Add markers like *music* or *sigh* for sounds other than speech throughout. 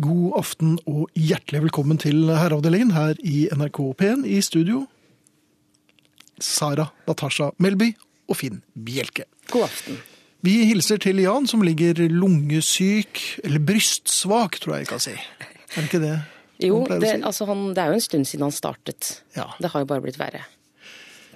God aften og hjertelig velkommen til Herreavdelingen her i NRK P1 i studio. Sara Natasha Melby og Finn Bjelke. God aften. Vi hilser til Jan som ligger lungesyk, eller brystsvak, tror jeg jeg kan si. Er det ikke det? Jo, det, si? altså han, det er jo en stund siden han startet. Ja. Det har jo bare blitt verre.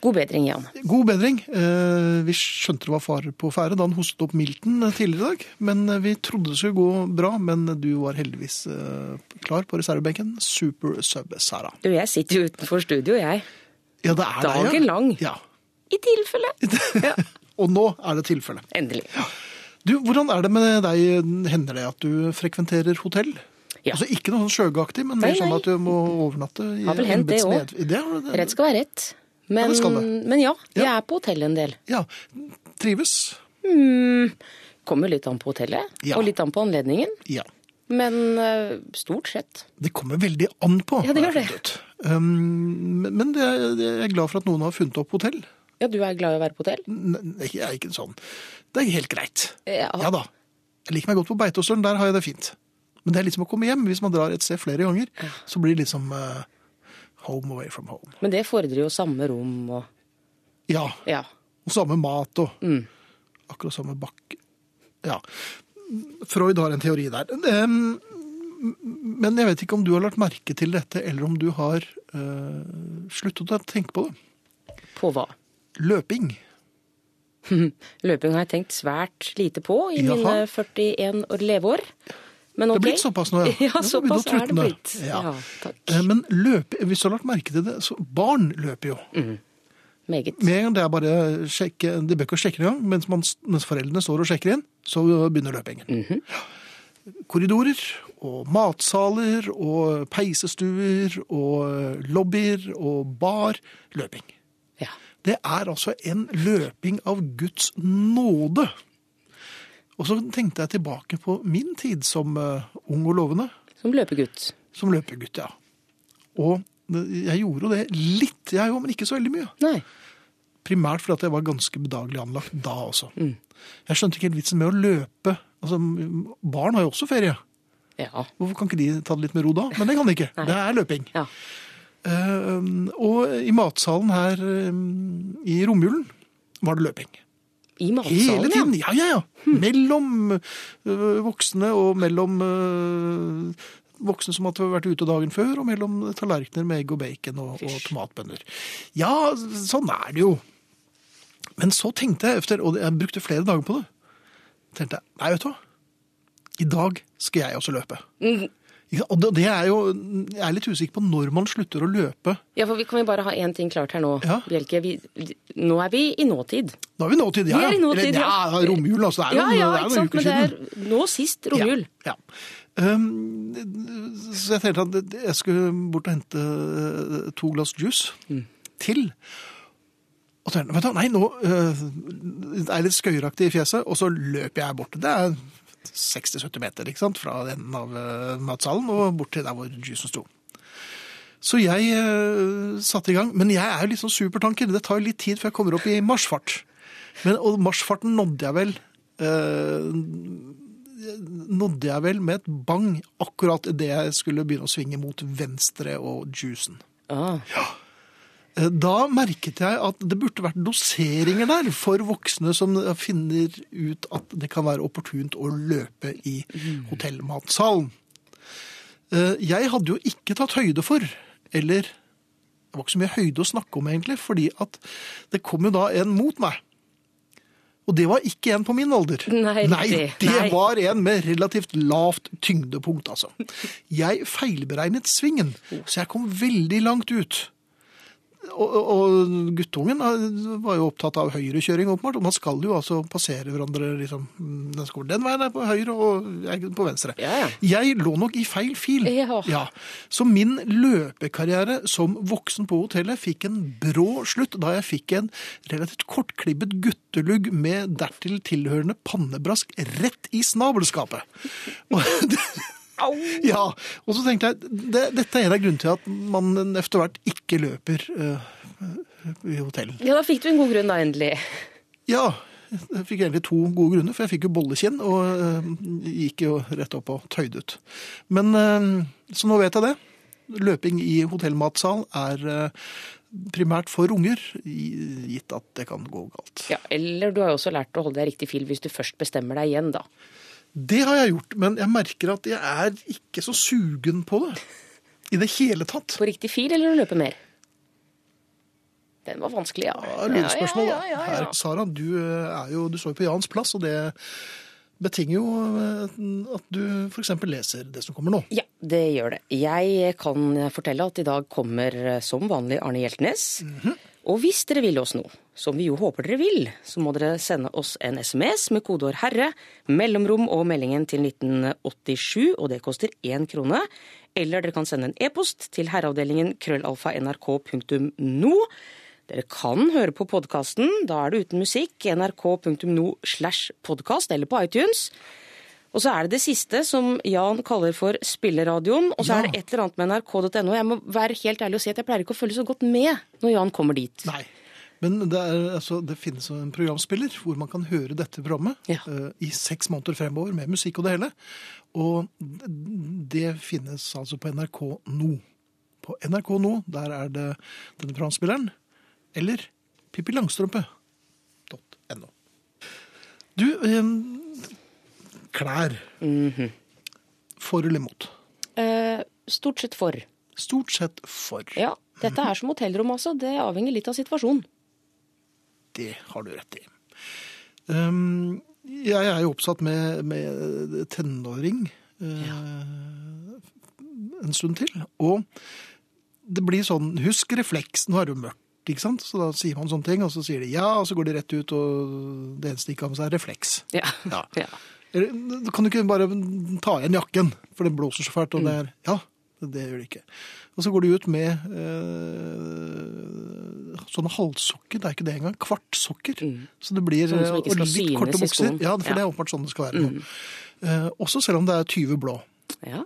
God bedring, Jan. God bedring. Eh, Vi skjønte det var fare på ferde da han hostet opp milten tidligere i dag. Men eh, vi trodde det skulle gå bra, men du var heldigvis eh, klar på reservebenken. Super sub, Sara. Du, jeg sitter jo utenfor studio, jeg. Ja, det er Dagen det, ja. lang. Ja. I tilfelle. Ja, *laughs* Og nå er det tilfelle. endelig. Du, hvordan er det med deg? Hender det at du frekventerer hotell? Ja. Altså Ikke noe sånn sjøgaktig, men Nei, mer sånn at du må overnatte i Har vel hendt Det, det- Rett skal være rett. Men, ja, men ja, jeg er på hotellet en del. Ja. Trives? Kommer litt an på hotellet, Ja. og litt an på anledningen. Ja. Men eh, stort sett. Det kommer veldig an på. Ja, det gjør det. Um, men- det er, jeg er glad for at noen har funnet opp hotell. Ja, du er glad i å være på hotell? Nei, Jeg er ikke sånn. Det er helt greit. Ja. Ja da. Jeg liker meg godt på Beitostølen, der har jeg det fint. Men det er litt som å komme hjem. Hvis man drar et sted flere ganger, så blir det liksom eh, home away from home. Men det fordrer jo samme rom og Ja. Ja. Og samme mat og Mm. akkurat samme bakke. Ja. Freud har en teori der. Men jeg vet ikke om du har lagt merke til dette, eller om du har uh, sluttet å tenke på det. På hva? Løping. *laughs* Løping har jeg tenkt svært lite på i Jaha. mine 41 år leveår. Men Det ok. *laughs* er blitt såpass nå, ja. Ja, Det såpass er det blitt. Ja. Ja, takk. Eh, Men løp, hvis du har lagt merke til det, så barn løper jo. Meget. Med en gang det er bare sjekke, de bør ikke sjekke engang, mens, man, mens foreldrene står og sjekker inn, så begynner løpingen. Mhm. Korridorer og matsaler og peisestuer og lobbyer og bar. Løping. Ja. Det er altså en løping av Guds nåde. Og så tenkte jeg tilbake på min tid som uh, ung og lovende, Som løpegutt. som løpegutt, ja. Og jeg gjorde jo det litt, jeg òg, men ikke så veldig mye. Nei. Primært fordi at jeg var ganske bedagelig anlagt da også. Jeg skjønte ikke helt vitsen med å løpe. Altså, barn har jo også ferie. Ja. Hvorfor kan ikke de ta det litt med ro da? Men det kan de ikke. Det er løping. ja. Uh, og i matsalen her um, i romjulen var det løping. I Hele matsalen, tiden. Ja, ja, ja. Mellom øh, voksne og mellom øh, voksne som hadde vært ute dagen før, og mellom tallerkener med egg og bacon og, og tomatbønner. Ja, sånn er det jo. Men så tenkte jeg efter, og jeg brukte flere dager på det, tenkte jeg, nei, vet du hva? I dag skal jeg også løpe. ja. Ja, Og det, er jo, jeg er litt usikker på når man slutter å løpe. Ja, for vi kan vi bare ha én ting klart her nå, Ja. Bjelke. Vi, nå er vi i nåtid. Nå er vi i nåtid, ja. Vi er i nåtid, Eller, ja. ja. romjul, altså. Det er Ja, jo ja, det er noen sant. siden. Men det er nå sist romjul. Ja. ja. Um, så jeg tenkte at jeg skulle bort og hente uh, to glass juice til. Og tenkte, vet du, nei, nå uh, er jeg litt skøyeraktig i fjeset, og så løper jeg bort. Det er 60-70 meter ikke sant? fra enden av uh, matsalen og bort til der hvor juicen sto. Så jeg uh, satte i gang, men jeg er jo litt sånn supertanker. Det tar litt tid før jeg kommer opp i marsjfart. Men, og marsjfarten nådde jeg vel uh, nådde jeg vel med et bang akkurat idet jeg skulle begynne å svinge mot venstre og juicen. Ah, Eh, Da merket jeg at det burde vært doseringer der for voksne som finner ut at det kan være opportunt å løpe i hotellmatsalen. Eh, Jeg hadde jo ikke tatt høyde for, eller det var ikke så mye høyde å snakke om egentlig, fordi at det kom jo da en mot meg. Og det var ikke en på min alder. Nei, Nei det- det nei. var en med relativt lavt tyngdepunkt, altså. Jeg feilberegnet svingen, så jeg kom veldig langt ut. Og, og, guttungen var jo opptatt av høyrekjøring, åpenbart. Og man skal jo altså passere hverandre liksom Den, skolen den veien er på høyre, og jeg på venstre. Ja, ja. Jeg lå nok i feil fil. Ja. Så min løpekarriere som voksen på hotellet fikk en brå slutt da jeg fikk en relativt kortklibbet guttelugg med dertil tilhørende pannebrask rett i snabelskapet. Og *laughs* Au! ja, og så tenkte jeg, det, dette er en av grunnene til at man efter hvert ikke løper eh, i hotell. Ja, da fikk du en god grunn da, endelig. Ja, Jeg fikk egentlig to gode grunner, for jeg fikk jo bollekinn og eh, gikk jo rett opp og tøyde ut. Men eh, Så nå vet jeg det. Løping i hotellmatsal er primært for unger, gitt at det kan gå galt. Ja, Eller du har jo også lært å holde deg riktig fil hvis du først bestemmer deg igjen, da. Det har jeg gjort, men jeg merker at jeg er ikke så sugen på det. I det hele tatt. På riktig fil eller å løpe mer? Den var vanskelig, ja. Ja, Lurespørsmål, Ja, ja, Her, Sara, du, eh, er jo, du står jo på Jans plass, og det betinger jo eh, at du f.eks. leser det som kommer nå. Ja, det gjør det. Jeg kan fortelle at i dag kommer eh, som vanlig Arne Hjeltnes. Og hvis dere vil oss noe, som vi jo håper dere vil, så må dere sende oss en SMS med kodeord 'herre', mellomrom og meldingen til 1987, og det koster én krone. Eller dere kan sende en e-post til herreavdelingen krøllalfa nrk.no. Dere kan høre på podkasten, da er det uten musikk, nrk.no slash podkast, eller på iTunes. Og så er det det siste, som Jan kaller for spilleradioen. Og så Ja. er det et eller annet med nrk.no. Jeg må være helt ærlig og si at jeg pleier ikke å følge så godt med når Jan kommer dit. Nei. Men det, er, altså, det finnes en programspiller hvor man kan høre dette programmet Ja. uh, i seks måneder fremover med musikk og det hele. Og det finnes altså på NRK nå. På NRK nå, der er det denne programspilleren. Eller Pippi Langstrømpe.no. Du, eh, klær. For eller imot? Eh, stort sett for. Stort sett for. Ja, dette er som hotellrom, altså. Det avhenger litt av situasjonen. Det har du rett i. Um, jeg er jo oppsatt med, med tenåring ja. en stund til. Og det blir sånn Husk refleks. Nå er det jo mørkt, ikke sant? Så da sier man sånne ting, og så sier de ja, og så går de rett ut, og det eneste de ikke har med seg, er refleks. Ja. Ja. *laughs* ja. Eller, kan du ikke bare ta igjen jakken, for det blåser så fælt, og det er Ja, det gjør det ikke. Og så går de ut med eh, sånne halvsokker, det er ikke det engang, kvartsokker. Så det blir sånn og litt korte bukser. Ja, for Ja. det er åpenbart sånn det skal være Mm. Uh, også selv om det er 20 blå. ja.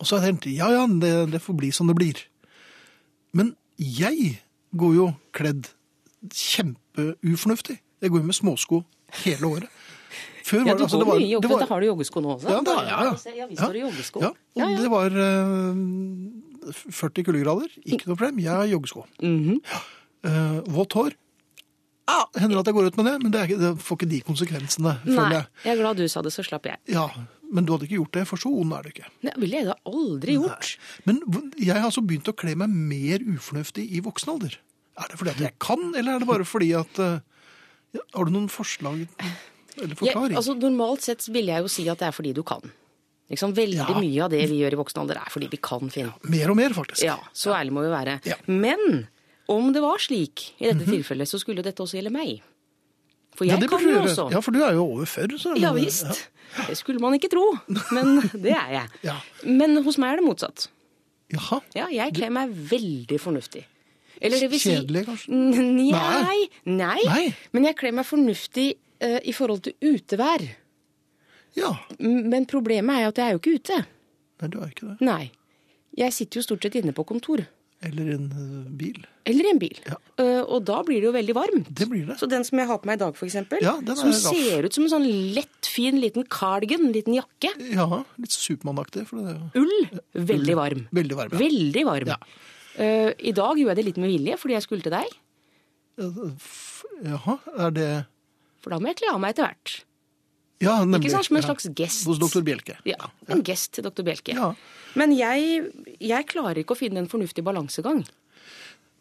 Og så har jeg tenkt, ja ja, det, det får bli som det blir. Men jeg går jo kledd kjempeufornuftig. Jeg går jo med småsko hele året. Før Ja, du det- altså, går det var- mye i jogg. det har du joggesko nå også? Ja, det har jeg. Ja, Ja, visst har du joggesko. Ja, og Ja, ja. det var eh, 40 kuldegrader. Ikke noe problem. Jeg har joggesko. Mm -hmm. uh, vått hår. Ah, hender at jeg går ut med det, men det, er det får ikke de konsekvensene, føler Nei, jeg. jeg er glad du sa det, så slapp jeg. Ja, Men du hadde ikke gjort det, for så ond er du ikke. Det ville jeg da aldri gjort. Men jeg har altså begynt å kle meg mer ufornuftig i voksen alder. Er det fordi at jeg kan, eller er det bare fordi at uh, ja, Har du noen forslag eller forklaring? Ja, altså, normalt sett vil jeg jo si at det er fordi du kan. Liksom, veldig Ja. mye av det vi gjør i voksen alder er fordi vi kan, Finn. Mer og mer, faktisk. Ja, så ærlig må vi være. Ja. Men om det var slik i dette tilfellet, så skulle dette også gjelde meg. For Ja, jeg kan jo også. Ja, for du er jo over 40. Så, Ja visst. Det skulle man ikke tro, men *laughs* det er jeg. Ja. Men hos meg er det motsatt. Jaha. Ja, jeg kler meg veldig fornuftig. Eller si Kjedelig, kanskje? Nei. nei. Nei. Men jeg kler meg fornuftig uh, i forhold til utevær. Ja. Men problemet er at jeg er jo ikke ute. Nei, du er ikke det. Nei. Jeg sitter jo stort sett inne på kontor. Eller en eh, bil. Eller en bil. Ja. Uh, og da blir det jo veldig varmt. Det blir det. Så den som jeg har på meg i dag, for eksempel, Ja, den som raff. ser ut som en sånn lett, fin liten cardigan, en liten jakke. Ja, litt Supermann-aktig. Det er Ull. Veldig varm. veldig varm. Ja. Veldig varm. Ja. Uh, I dag gjorde jeg det litt med vilje, fordi jeg skulle til deg. Jaha, er det For da må jeg kle av meg etter hvert. Ja, nemlig. Ikke sant, som en slags gest. Hos doktor Bjelke. Ja, En gest til doktor Bjelke. Ja. Men jeg, jeg klarer ikke å finne en fornuftig balansegang.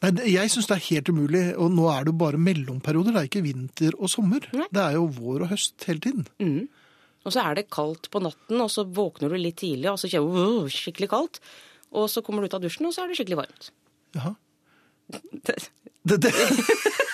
Nei, jeg syns det er helt umulig, og nå er det jo bare mellomperioder. Det er ikke vinter og sommer. Nei. Det er jo vår og høst hele tiden. Og så er det kaldt på natten, og så våkner du litt tidlig, og så kjenner du uh, skikkelig kaldt. Og så kommer du ut av dusjen, og så er det skikkelig varmt. Jaha. *laughs* Det- Det, det. *laughs*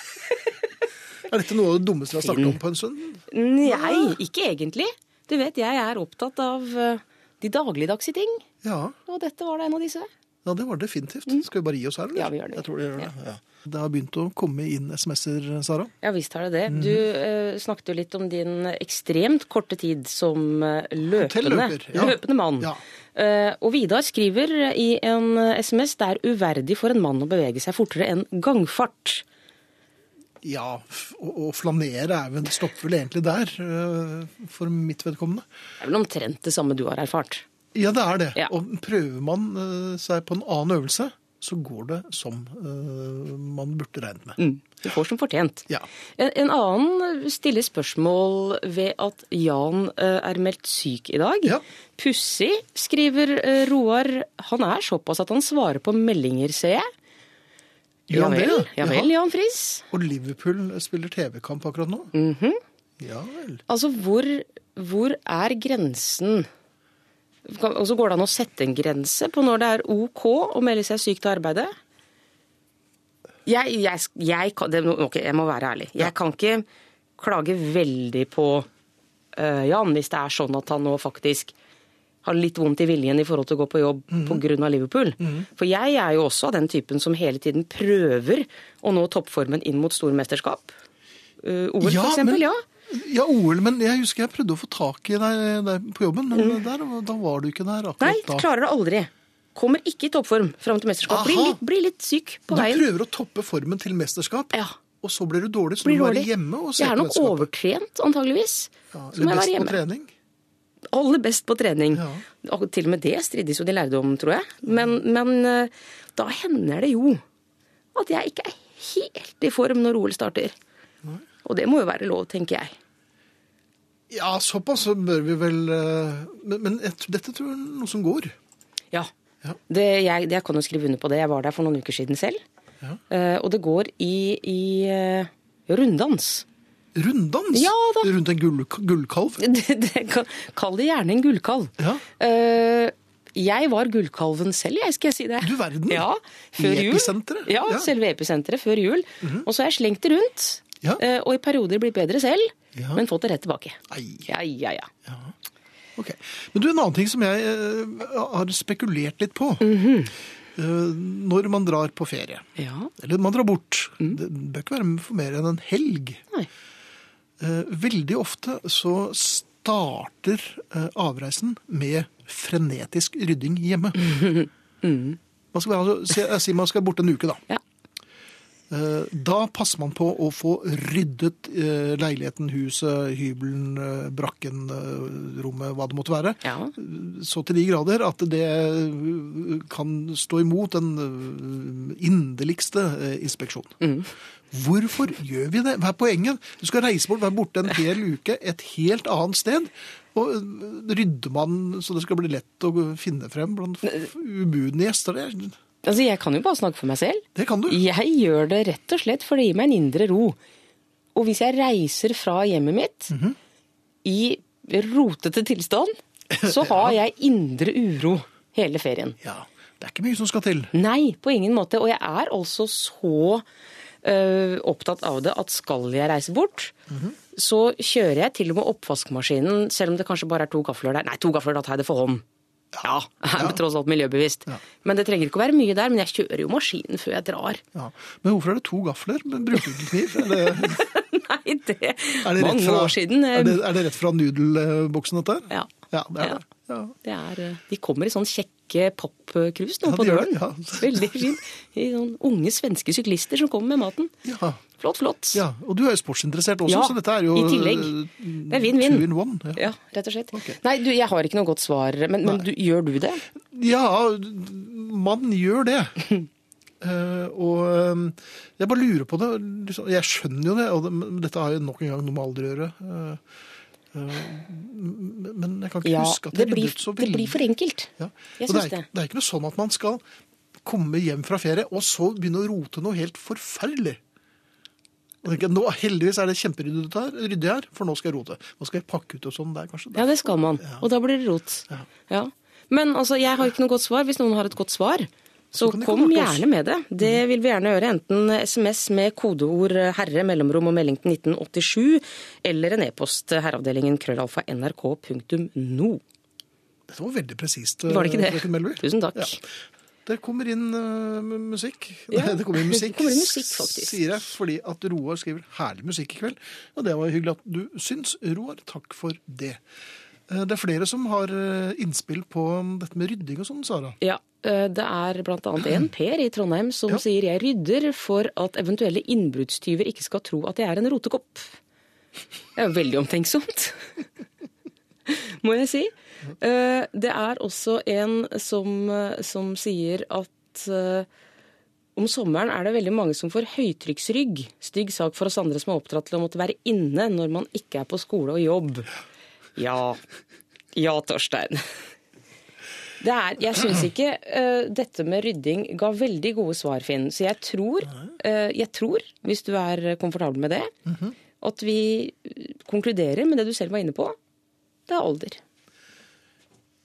er dette noe av det dummeste vi har snakket om på en stund? Nei, ikke egentlig. Du vet, jeg er opptatt av eh, de dagligdagse ting, Ja, og dette var da en av disse. ja det var det definitivt. Skal vi bare gi oss her, eller? Mm. Ja, vi gjør det. Jeg tror det gjør det. Ja. Det har begynt å komme inn SMS-er, Sara. Ja visst har det det. Mhm. Du eh, snakket jo litt om din ekstremt korte tid som eh, løpende, ja. løpende mann. Ja. Eh, og Vidar skriver i en eh, SMS det er uverdig for en mann å bevege seg fortere enn gangfart. Ja, å flanere er vel, stopper vel egentlig der, eh, for mitt vedkommende. Det er vel omtrent det samme du har erfart. Ja, det er det. Ja. Og prøver man eh, seg på en annen øvelse, så går det som eh, man burde regnet med. Mm. Du får som fortjent. Ja. En, en annen stiller spørsmål ved at Jan er meldt syk i dag. Ja. Pussig, skriver Roar. Han er såpass at han svarer på meldinger, ser jeg. Gjør han vel, ja? ja vel, Jan Friis. Og Liverpool spiller TV-kamp akkurat nå? Mhm. Ja vel. Altså, hvor, hvor er grensen? Og så går det an å sette en grense på når det er OK å melde seg syk til arbeidet? Jeg, jeg, jeg, kan, det, ok, jeg må være ærlig. Jeg kan ikke klage veldig på uh, Jan hvis det er sånn at han nå faktisk har litt vondt i viljen i forhold til å gå på jobb mm. på av Liverpool. For jeg er jo også av den typen som hele tiden prøver å nå toppformen inn mot stormesterskap. Uh, OL, Ja, for eksempel. men- Ja. Ja, OL, men jeg husker jeg prøvde å få tak i deg deg på jobben, men der, da var du ikke der akkurat Nei, da. klarer det aldri. Kommer ikke i toppform fram til mesterskap. Blir litt, blir litt syk på Du prøver å toppe formen til mesterskap, Ja. og så blir du dårlig, så Blir du må være hjemme og se Jeg er nok mesterskapet. overtrent, antageligvis. Ja, eller best på trening. Aller best på trening. Ja. Og til og med det strides jo de lærde om, tror jeg. Men, men eh, da hender det jo at jeg ikke er helt i form når OL starter. Og det må jo være lov, tenker jeg. Ja, såpass så bør vi vel eh, Men, men dette tror jeg er noe som går. Ja. Ja. Det, jeg, jeg kan jo skrive under på det. Jeg var der for noen uker siden selv. Ja. Eh, og det går i, i runddans. Runddans Ja rundt en gull, gullkalv. *laughs* Kall det gjerne en gullkalv. Ja. Uh, jeg var gullkalven selv, jeg, skal jeg si det. Du verden. Ja, før I episenteret? Ja, Ja. Selve episenteret før jul. Og så har jeg slengt det rundt. Ja. Uh, Og i perioder blitt bedre selv, Ja. men fått det rett tilbake. Ei. Ja, ja, ja. Ja. Ok. Men du, en annen ting som jeg uh, har spekulert litt på. Mm -hmm når man drar på ferie, ja. eller man drar bort, det bør ikke være for mer enn en helg. Nei. Eh, veldig ofte så starter eh, avreisen med frenetisk rydding hjemme. *laughs* Man skal, altså, jeg sier man skal borte en uke, da. Ja. Eh, Da passer man på å få ryddet leiligheten, huset, hybelen, brakken, rommet, hva det måtte være. ja. Så til de grader at det kan stå imot den inderligste inspeksjon. Mm. Hvorfor gjør vi det? Hva er poenget? Du skal reise bort, være borte en hel uke et helt annet sted. Og eh, rydder man så det skal bli lett å finne frem blant f- ubudne gjester? der? Altså, jeg kan jo bare snakke for meg selv. det kan du. Jeg gjør det rett og slett for det gir meg en indre ro. Og hvis jeg reiser fra hjemmet mitt Mhm. i rotete tilstand, så *laughs* har jeg indre uro hele ferien. Ja, Det er ikke mye som skal til. Nei, på ingen måte. Og jeg er altså så øh, opptatt av det at skal jeg reise bort, så kjører jeg til og med oppvaskmaskinen, selv om det kanskje bare er to gafler der. Nei, to gafler, da tar jeg det for hånd. Ja, jeg *laughs* er tross alt miljøbevisst. Ja. Men det trenger ikke å være mye der, men jeg kjører jo maskinen før jeg drar. Ja. Men hvorfor er det to gafler? Men bruker du ikke kniv? Det, *laughs* Nei, det er det Mange fra, år siden. eh, Er det, er det rett fra nudelboksen, dette her? Ja. Ja, det er det. Ja. Det er, eh, de kommer i sånn kjekke popkrus nå Ja, på døren. det, ja. *laughs* Veldig fint. I sånn unge svenske syklister som kommer med maten. Ja. Flott, flott. ja. Og du er jo sportsinteressert også, så dette er jo i tillegg. eh, Det er vinn-vinn. Two in one. Ja. Rett og slett. Okay. Nei, du, jeg har ikke noe godt svar, men, men du, gjør du det? ja, man gjør det. Uh, *laughs* og eh, jeg bare lurer på det. Jeg skjønner jo det, og det, dette har jo nok en gang noe med alder å gjøre. Eh, men jeg kan ikke Ja, huske at det jeg blir, ryddet så det blir for enkelt. Ja. Jeg det, er, det. er ikke noe sånn at man skal komme hjem fra ferie og så begynne å rote noe helt forferdelig. Og tenke, Nå, heldigvis er det kjemperyddig her, for nå skal jeg rote. Nå skal jeg pakke ut og sånn der, kanskje. Ja, det skal man. Og da blir det rot. Ja. Ja. Men altså, jeg har ikke noe godt svar. Hvis noen har et godt svar, så, så kom gjerne med det. Det vil vi gjerne gjøre. Enten SMS med kodeord 'herre', mellomrom og melding til 1987, eller en e-post herreavdelingen krøllalfa nrk.no. Dette var veldig presist. Var det ikke det? Tusen takk. Ja. Det kommer inn uh, musikk. Ja, det kommer inn *laughs* musikk, kommer inn musikk, faktisk. sier jeg, fordi at Roar skriver herlig musikk i kveld. Og det var hyggelig at du syns, Roar. Takk for det. Eh, Det er flere som har eh, innspill på dette med rydding og sånn, Sara. Ja, det er annet en *clears throat* Per i Trondheim som Ja. sier jeg rydder for at eventuelle innbruddstyver ikke skal tro at jeg er en rotekopp. Det er jo veldig omtenksomt. *laughs* Må jeg si. Eh, Det er også en som, eh, som sier at eh, om sommeren er det veldig mange som får høytrykksrygg. Stygg sak for oss andre som er oppdratt til å måtte være inne når man ikke er på skole og jobb. Ja. Ja, Torstein. Det er, jeg syns ikke uh, dette med rydding ga veldig gode svar, Finn. Så jeg tror, uh, jeg tror, hvis du er komfortabel med det, at vi konkluderer med det du selv var inne på. Det er alder.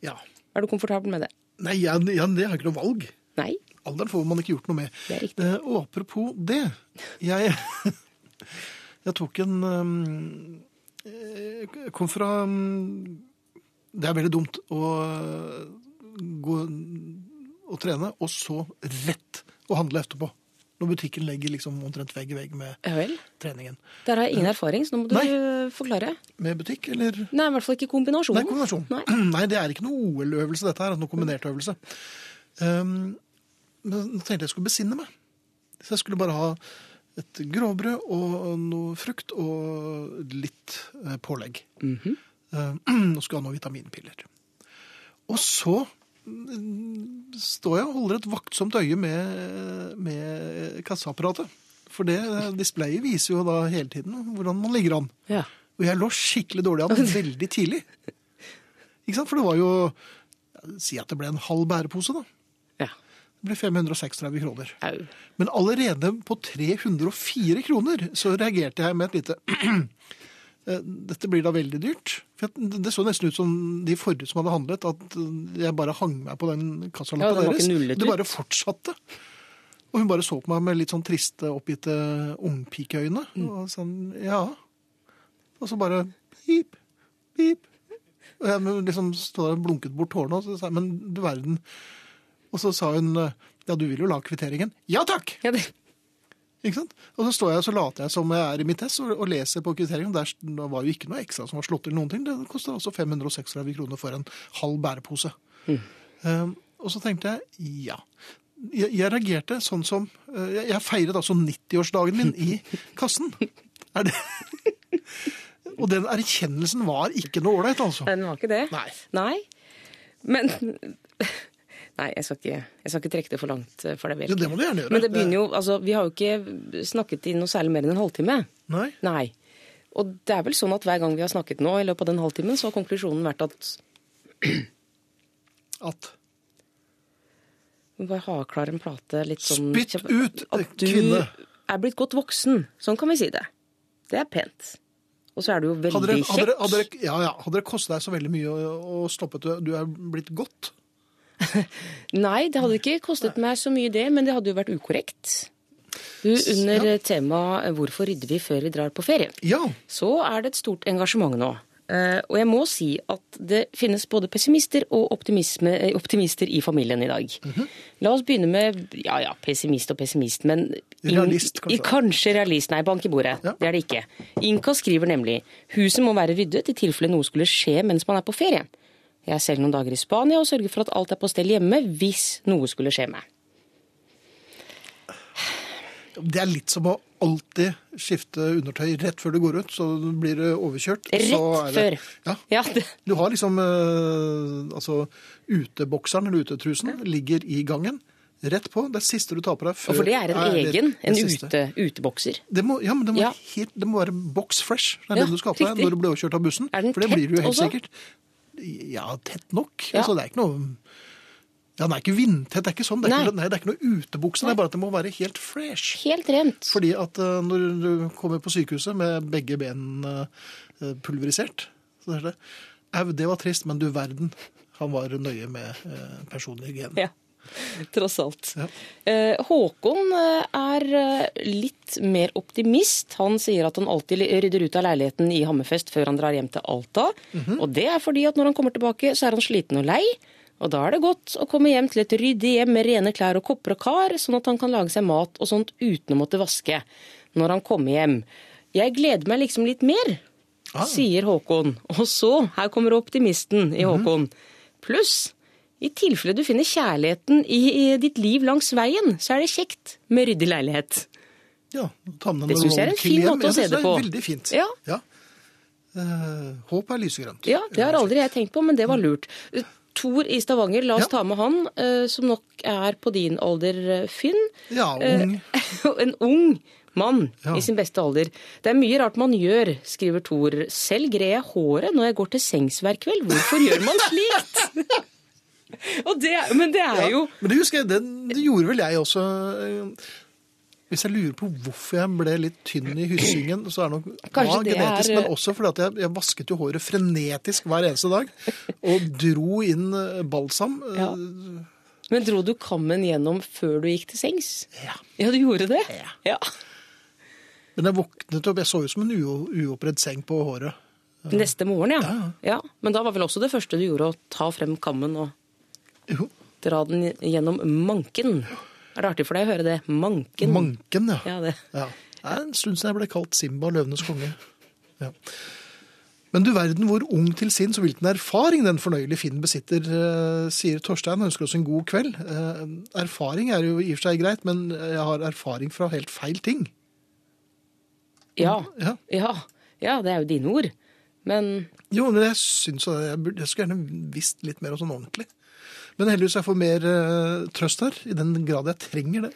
Ja. Er du komfortabel med det? Nei, ja, ja, det har ikke noe valg. Nei? Alderen får man ikke gjort noe med. Det er riktig. Eh, Og apropos det. Jeg, *laughs* jeg tok en um, eh, Kom fra um, Det er veldig dumt å uh, gå og trene, og så rett å handle etterpå. Når butikken legger liksom omtrent vegg i vegg med Ja treningen. Der har jeg ingen erfaring, så nå må du Nei. eh, forklare. Med butikk, eller Nei, i hvert fall ikke kombinasjonen. Nei, kombinasjon. Nei. *clears throat* Nei, det er ikke noe OL-øvelse, dette her. Noe kombinert øvelse. Um, men nå tenkte jeg jeg skulle besinne meg. Så jeg skulle bare ha et grovbrød og noe frukt og litt pålegg. pålegg. -hmm. Eh, og skulle ha noen vitaminpiller. Og så mm, står jeg og holder et vaktsomt øye med, med kasseapparatet. For det displayet viser jo da hele tiden hvordan man ligger an. Ja. Og jeg lå skikkelig dårlig an veldig tidlig. Ikke sant? For det var jo Si at det ble en halv bærepose, da. ja. Det ble 536 kroner. Au. Men allerede på 304 kroner så reagerte jeg med et lite Dette blir da veldig dyrt. For det så nesten ut som de forrige som hadde handlet, at jeg bare hang meg på den Ja, var ikke deres. Det bare fortsatte. Og hun bare så på meg med litt sånn triste, oppgitte ungpikeøyne. Mm. Og sånn, ja. Og så bare pip, pip. Og jeg liksom stod der og blunket bort tårene, og så sa jeg, men du verden. Og så sa hun, ja, du vil jo la kvitteringen. Ja takk! Ja, det, Ikke sant? Og så står jeg og så later jeg som jeg er i mitt test og, og leser på kvitteringen. Der det var jo ikke noe ekstra som var slått til noen ting. Det kosta altså 536 kroner for en halv bærepose. Um, og så tenkte jeg ja. Jeg, jeg reagerte sånn som uh, Jeg, jeg feiret altså 90-årsdagen min i *laughs* kassen. Er det *laughs* Og den erkjennelsen var ikke noe ålreit, altså. den var ikke det. Nei. Nei. Men Nei, jeg skal, ikke, jeg skal ikke trekke det for langt eh, for deg. Ja, det må du gjerne gjøre. Men det begynner jo, altså, vi har jo ikke snakket i noe særlig mer enn en halvtime. Nei. Nei. Og det er vel sånn at hver gang vi har snakket nå, i løpet av den halvtimen, så har konklusjonen vært at *clears throat* At vi bare ha klar en plate litt sånn Spytt ut, At du kvinne. er blitt godt voksen. Sånn kan vi si det. Det er pent. Og så er du jo veldig Hadde dere, hadde, dere, kjekk. hadde, dere, ja, ja, hadde det kostet deg så veldig mye å, å stoppe at du, du er blitt godt? *laughs* Nei, det hadde ikke kostet meg så mye det, men det hadde jo vært ukorrekt. Du, under Ja. temaet 'Hvorfor rydder vi før vi drar på ferie?' Ja. så er det et stort engasjement nå. Eh, og jeg må si at det finnes både pessimister og eh, optimister i familien i dag. Mhm. La oss begynne med ja ja, pessimist og pessimist, men Realist, kanskje. i- Kanskje realist. Nei, bank i bordet. Ja. Det er det ikke. Inka skriver nemlig huset må være ryddet i tilfelle noe skulle skje mens man er på ferie. Jeg er selv noen dager i Spania og sørger for at alt er på stell hjemme hvis noe skulle skje meg. Det er litt som å alltid skifte undertøy rett før du går ut, så blir det overkjørt. Rett før. Ja. Ja, det, Du har liksom eh, Altså, utebokseren eller utetrusen ligger i gangen. Rett på. Det er siste du tar på deg før og for det er en er egen, en ute, utebokser. Det må, ja, men det må, Ja. Helt, det må være box fresh. Det er Ja, det du skal ha på deg når du blir overkjørt av bussen. For det blir du jo helt også? sikkert. Ja, tett nok. Ja. Altså, det er ikke noe Ja, den er ikke vindtett. Det er ikke sånn. Det er, Nei. ikke, nei, det er ikke noe utebukse. Det er bare at det må være helt fresh. Helt rent. Fordi at uh, når du kommer på sykehuset med begge ben uh, pulverisert, så er det Au, det var trist, men du verden. Han var nøye med uh, personlig hygiene. Ja, *laughs* tross alt. Ja. Eh, Håkon eh, er eh, litt mer optimist. Han sier at han alltid rydder ut av leiligheten i Hammerfest før han drar hjem til Alta. Mhm. Og det er fordi at når han kommer tilbake, så er han sliten og lei. Og da er det godt å komme hjem til et ryddig hjem med rene klær og kopper og kar, sånn at han kan lage seg mat og sånt uten å måtte vaske når han kommer hjem. Jeg gleder meg liksom litt mer. Ah. sier Håkon. Og så, her kommer optimisten Mhm. i Håkon. Pluss, i tilfelle du finner kjærligheten i, i ditt liv langs veien, så er det kjekt med ryddig leilighet. Ja, ta med Det syns jeg er en fin måte å se det på. Det er veldig fint. Ja. Eh, håp er lysegrønt. Ja, det har aldri jeg tenkt på, men det var lurt. Tor i Stavanger, la oss Ja. ta med han, uh, som nok er på din alder, eh, Finn. Ja, ung. ung. *laughs* en ung mann Ja. i sin beste alder. Det er mye rart man gjør, skriver Tor. Selv greier jeg håret når jeg går til sengs hver kveld. Hvorfor gjør man slikt? *laughs* *laughs* Det, men det er jo Men det husker jeg, det, det gjorde vel jeg også. eh, Hvis jeg lurer på hvorfor jeg ble litt tynn i hyssingen, så er det nok ja, genetisk, er- men også fordi at jeg, jeg vasket jo håret frenetisk hver eneste dag. Og dro inn eh, balsam. eh, Ja. Men dro du kammen gjennom før du gikk til sengs? Ja. Ja, du gjorde det? Ja. Men jeg våknet opp, jeg så ut som en uo- uoppredd seng på håret. Neste morgen, ja. Ja, ja. Men da var vel også det første du gjorde å ta frem kammen og dra den gjennom manken. Er det artig for deg å høre det? Manken. manken, ja. Ja, det. Ja. Det er en stund siden jeg ble kalt Simba, løvenes konge. Ja. Men du verden hvor ung til sinns og hvilken erfaring den fornøyelige Finn besitter, eh, sier Torstein. og ønsker oss en god kveld. Eh, erfaring er jo i og for seg greit, men jeg har erfaring fra helt feil ting. Ja. Ja. ja. Ja, det er jo dine ord. Men Jo, men jeg syns jeg, jeg skulle gjerne visst litt mer om sånn ordentlig. Men heldigvis jeg får mer uh, trøst her, i den grad jeg trenger det.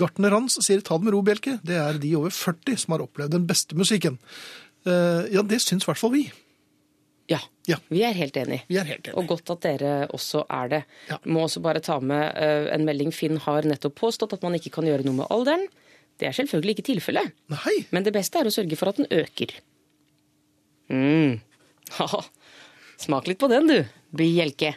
Gartner Hans sier ta det med ro, Bjelke. Det er de over 40 som har opplevd den beste musikken. Uh, ja, det syns i hvert fall vi. ja, Ja. vi er helt enige. Vi er helt enige. Og godt at dere også er det. Ja. Må også bare ta med uh, en melding. Finn har nettopp påstått at man ikke kan gjøre noe med alderen. Det er selvfølgelig ikke tilfellet. Nei, Men det beste er å sørge for at den øker. Mm. *laughs* Haha. Smak litt på den, du, Bjelke.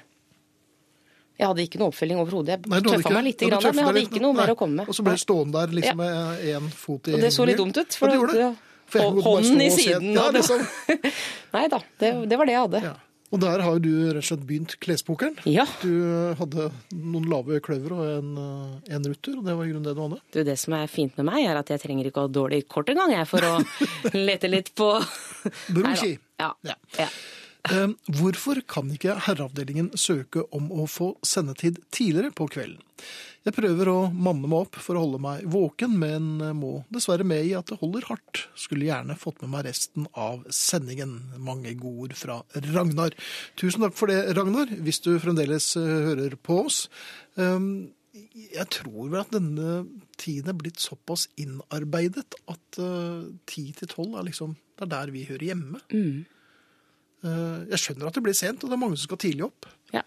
Jeg hadde ikke noe oppfølging overhodet. Jeg Nei, tøffa meg litt, Ja, grann, men jeg hadde ikke noe mer å komme med. Og så ble du stående der liksom Ja. med én fot i Og det så litt dumt ut. For ja, det det. For Hånden i siden. Ja, liksom. *laughs* Nei da, det, det var det jeg hadde. Ja. Og der har jo du rett og slett begynt klespokeren. Ja. Du hadde noen lave kløver og en, eh, en rutter, og det var i grunnen det du hadde. Du, det som er fint med meg, er at jeg trenger ikke å ha dårlig kort engang, jeg, for å *laughs* lete litt på Broski. Ja. Ja. Eh, hvorfor kan ikke herreavdelingen søke om å få sendetid tidligere på kvelden? Jeg prøver å manne meg opp for å holde meg våken, men må dessverre med i at det holder hardt. Skulle gjerne fått med meg resten av sendingen. Mange gode fra Ragnar. Tusen takk for det, Ragnar, hvis du fremdeles eh, hører på oss. Um, jeg tror vel at denne tiden er blitt såpass innarbeidet at ti til tolv er liksom Det er der vi hører hjemme. Eh, Jeg skjønner at det blir sent, og det er mange som skal tidlig opp. ja.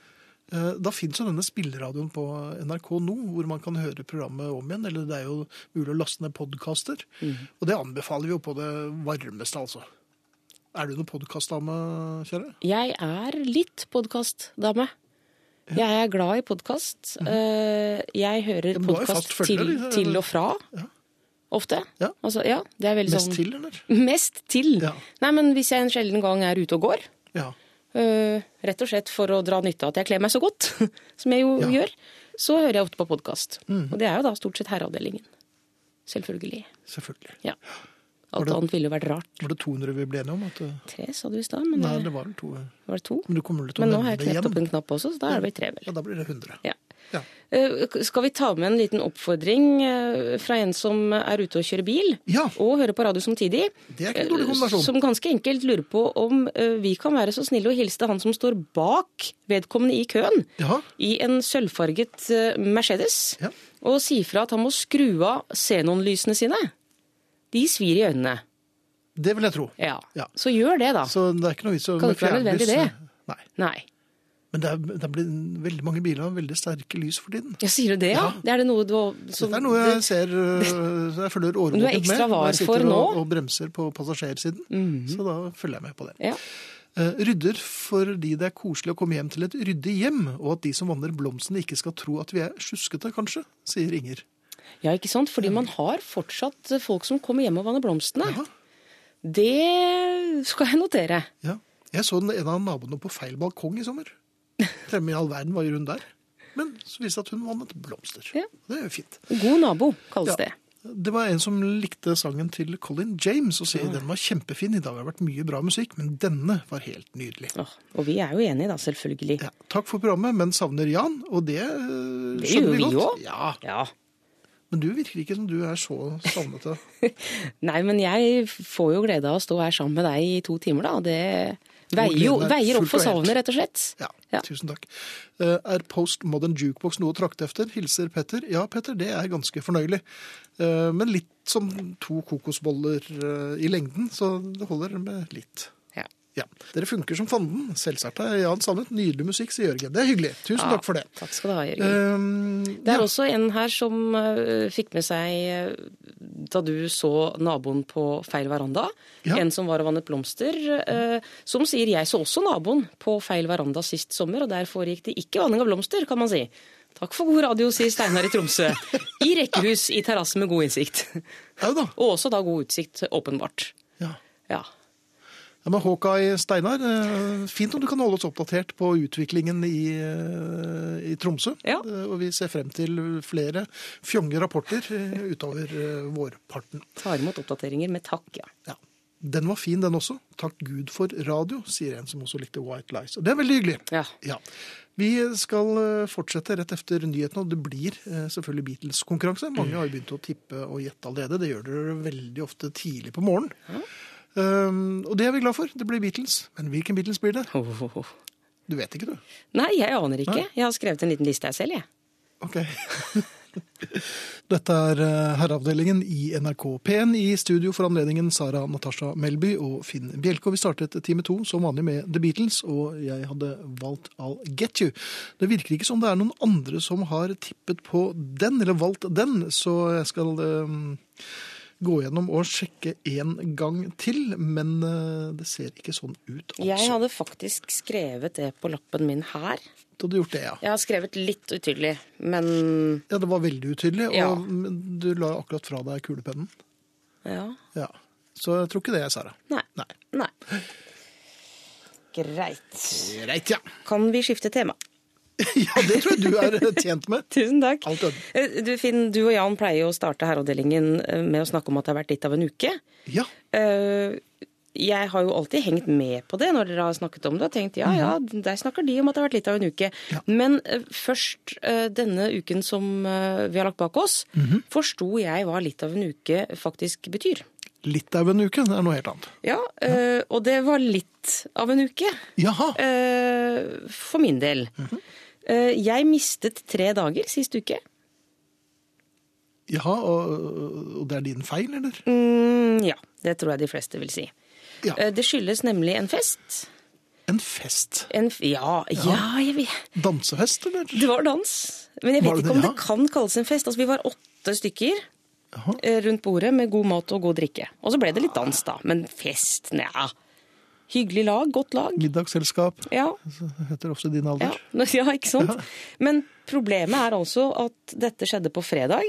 Eh, Da fins jo denne spilleradioen på NRK nå, hvor man kan høre programmet om igjen. Eller det er jo mulig å laste ned podkaster. Og det anbefaler vi jo på det varmeste, altså. Er du noen podkastdame, kjære? Jeg er litt podkastdame. Jeg er glad i podkast. Jeg hører Ja, men du har jo podkast til, liksom. til og fra. Ja. Ofte. Ja. Altså, ja, det er veldig Mest sånn til, eller? Mest til. Ja. Nei, men hvis jeg en sjelden gang er ute og går, Ja. øh, rett og slett for å dra nytte av at jeg kler meg så godt, *laughs* som jeg jo Ja. Mm. gjør, så hører jeg ofte på podkast. Og det er jo da stort sett herreavdelingen. Selvfølgelig. Selvfølgelig. Ja. Alt annet ville jo vært rart. Var det 200 vi ble enige om? At, Tre, sa du i stad, men nei, det det var vel to. var det to. Men Men nå har jeg det knept opp en knapp også, så da er det vel tre, vel. Ja, da blir det 100. Ja. Ja. Eh, Skal vi ta med en liten oppfordring eh, fra en som er ute og kjører bil, Ja. og hører på radio samtidig? Det er ikke en dårlig kombinasjon. Som ganske enkelt lurer på om eh, vi kan være så snille å hilse til han som står bak vedkommende i køen, Ja. i en sølvfarget eh, Mercedes, og si fra at han må skru av xenonlysene sine. De svir i øynene. Det vil jeg tro. Ja. Så gjør det, da. Så det er ikke noe vits å Kan ikke være nødvendig, det? Nei. Nei. Men det er, det blitt veldig mange biler med veldig sterke lys for tiden. Ja, sier du det, ja? Det er det noe du som, Det er noe jeg ser *laughs* jeg følger årvåkent med. Du er ekstra var for nå? Og, og bremser på passasjersiden. Så da følger jeg med på det. Ja. Eh, Rydder fordi det er koselig å komme hjem til et ryddig hjem, og at de som vanner blomstene ikke skal tro at vi er sjuskete, kanskje, sier Inger. Ja, ikke sant? Fordi man har fortsatt folk som kommer hjem og vanner blomstene. Ja. Det skal jeg notere. Ja. Jeg så en av naboene på feil balkong i sommer. Hvem i all verden var hun der? Men så viste det at hun vannet blomster. Ja. Det er jo fint. God nabo, kalles Ja. det. Det var en som likte sangen til Colin James og sier den var kjempefin. I dag har det vært mye bra musikk, men denne var helt nydelig. Åh, og vi er jo enige, da, selvfølgelig. Ja, takk for programmet, men savner Jan, og det eh, Det skjønner gjør vi vi godt. jo. Ja, Ja. men du virker ikke som du er så savnete. *laughs* Nei, men jeg får jo glede av å stå her sammen med deg i to timer, da. Det veier jo er veier opp for savnet, rett og slett. Ja, Ja. tusen takk. Eh, Er Postmodern Jukebox noe å trakte efter? Hilser Petter. Ja, Petter, det er ganske fornøyelig. Eh, Men litt som to kokosboller eh, i lengden, så det holder med litt. Ja. Ja. Dere funker som fanden. Selvsagt er Jan Sandnes Nydelig musikk, sier Jørgen. Det er hyggelig. Tusen takk for det. Takk skal du ha, Jørgen. Um, Det er ja. også en her som eh, fikk med seg eh, da du så naboen på feil veranda. Ja. En som var og vannet blomster. eh, som sier jeg så også naboen på feil veranda sist sommer, og der foregikk det ikke vanning av blomster, kan man si. Takk for god radio, sier Steinar i Tromsø. I rekkehus i terrasse med god innsikt. Ja da. Og også da god utsikt, åpenbart. Ja. Ja. Ja, men Håkai Steinar, eh, fint om du kan holde oss oppdatert på utviklingen i, eh, i Tromsø. Ja. Eh, Og vi ser frem til flere fjonge rapporter utover vårparten. Tar imot oppdateringer med takk, ja. Ja. Den var fin, den også. Takk Gud for radio, sier en som også likte White Lies. Og det er veldig hyggelig. Ja. Ja. Vi skal fortsette rett efter nyhetene, og det blir selvfølgelig Beatles-konkurranse. Mange har jo begynt å tippe og gjette allerede. Det gjør dere veldig ofte tidlig på morgenen. Um, og det er vi glad for. Det blir Beatles. Men hvilken Beatles blir det? Oh, oh, oh. Du vet ikke, du. Nei, jeg aner ikke. Nei. Jeg har skrevet en liten liste jeg selv, jeg. Ok. *laughs* Dette er eh, Herreavdelingen i NRK P1. I studio for anledningen Sara Natasha Melby og Finn Bjelke. Og vi startet time to som vanlig med The Beatles, og jeg hadde valgt I'll Get You. Det virker ikke som det er noen andre som har tippet på den, eller valgt den, så jeg skal eh, gå gjennom og sjekke en gang til. Men eh, det ser ikke sånn ut, altså. Jeg hadde faktisk skrevet det på lappen min her. Du hadde gjort det, ja. Jeg har skrevet litt utydelig, men Ja, det var veldig utydelig, Ja. og du la akkurat fra deg kulepennen. ja. Ja. Så jeg tror ikke det, Sara. Nei. Nei. Nei. Greit. Greit, ja. Kan vi skifte tema? *laughs* Ja, det tror jeg du er tjent med. *laughs* Tusen takk. Eh, Du, Finn, du og Jan pleier jo å starte herreavdelingen eh, med å snakke om at det har vært litt av en uke. Ja. Eh, Jeg har jo alltid hengt med på det når dere har snakket om det, og tenkt ja, ja, der snakker de om at det har vært litt av en uke. Ja. Men først denne uken som vi har lagt bak oss, forsto jeg hva litt av en uke faktisk betyr. Litt av en uke, det er noe helt annet. Ja, eh, og det var litt av en uke. Jaha. For min del. Eh, Jeg mistet tre dager sist uke. Jaha, og, det er din feil, eller? Mm, ja, det tror jeg de fleste vil si. Ja. Eh, Det skyldes nemlig en fest. En fest. En, ja, ja, jeg vet. Dansefest, eller? Det var dans. Men jeg vet ikke om det? det kan kalles en fest. Altså, vi var åtte stykker Jaha. eh, rundt bordet med god mat og god drikke. Og så ble det litt dans, da. Men fest, nja. Hyggelig lag, godt lag. Middagsselskap, Ja, heter ofte din alder. ja *laughs* ikke sant? Men problemet er altså at dette skjedde på fredag.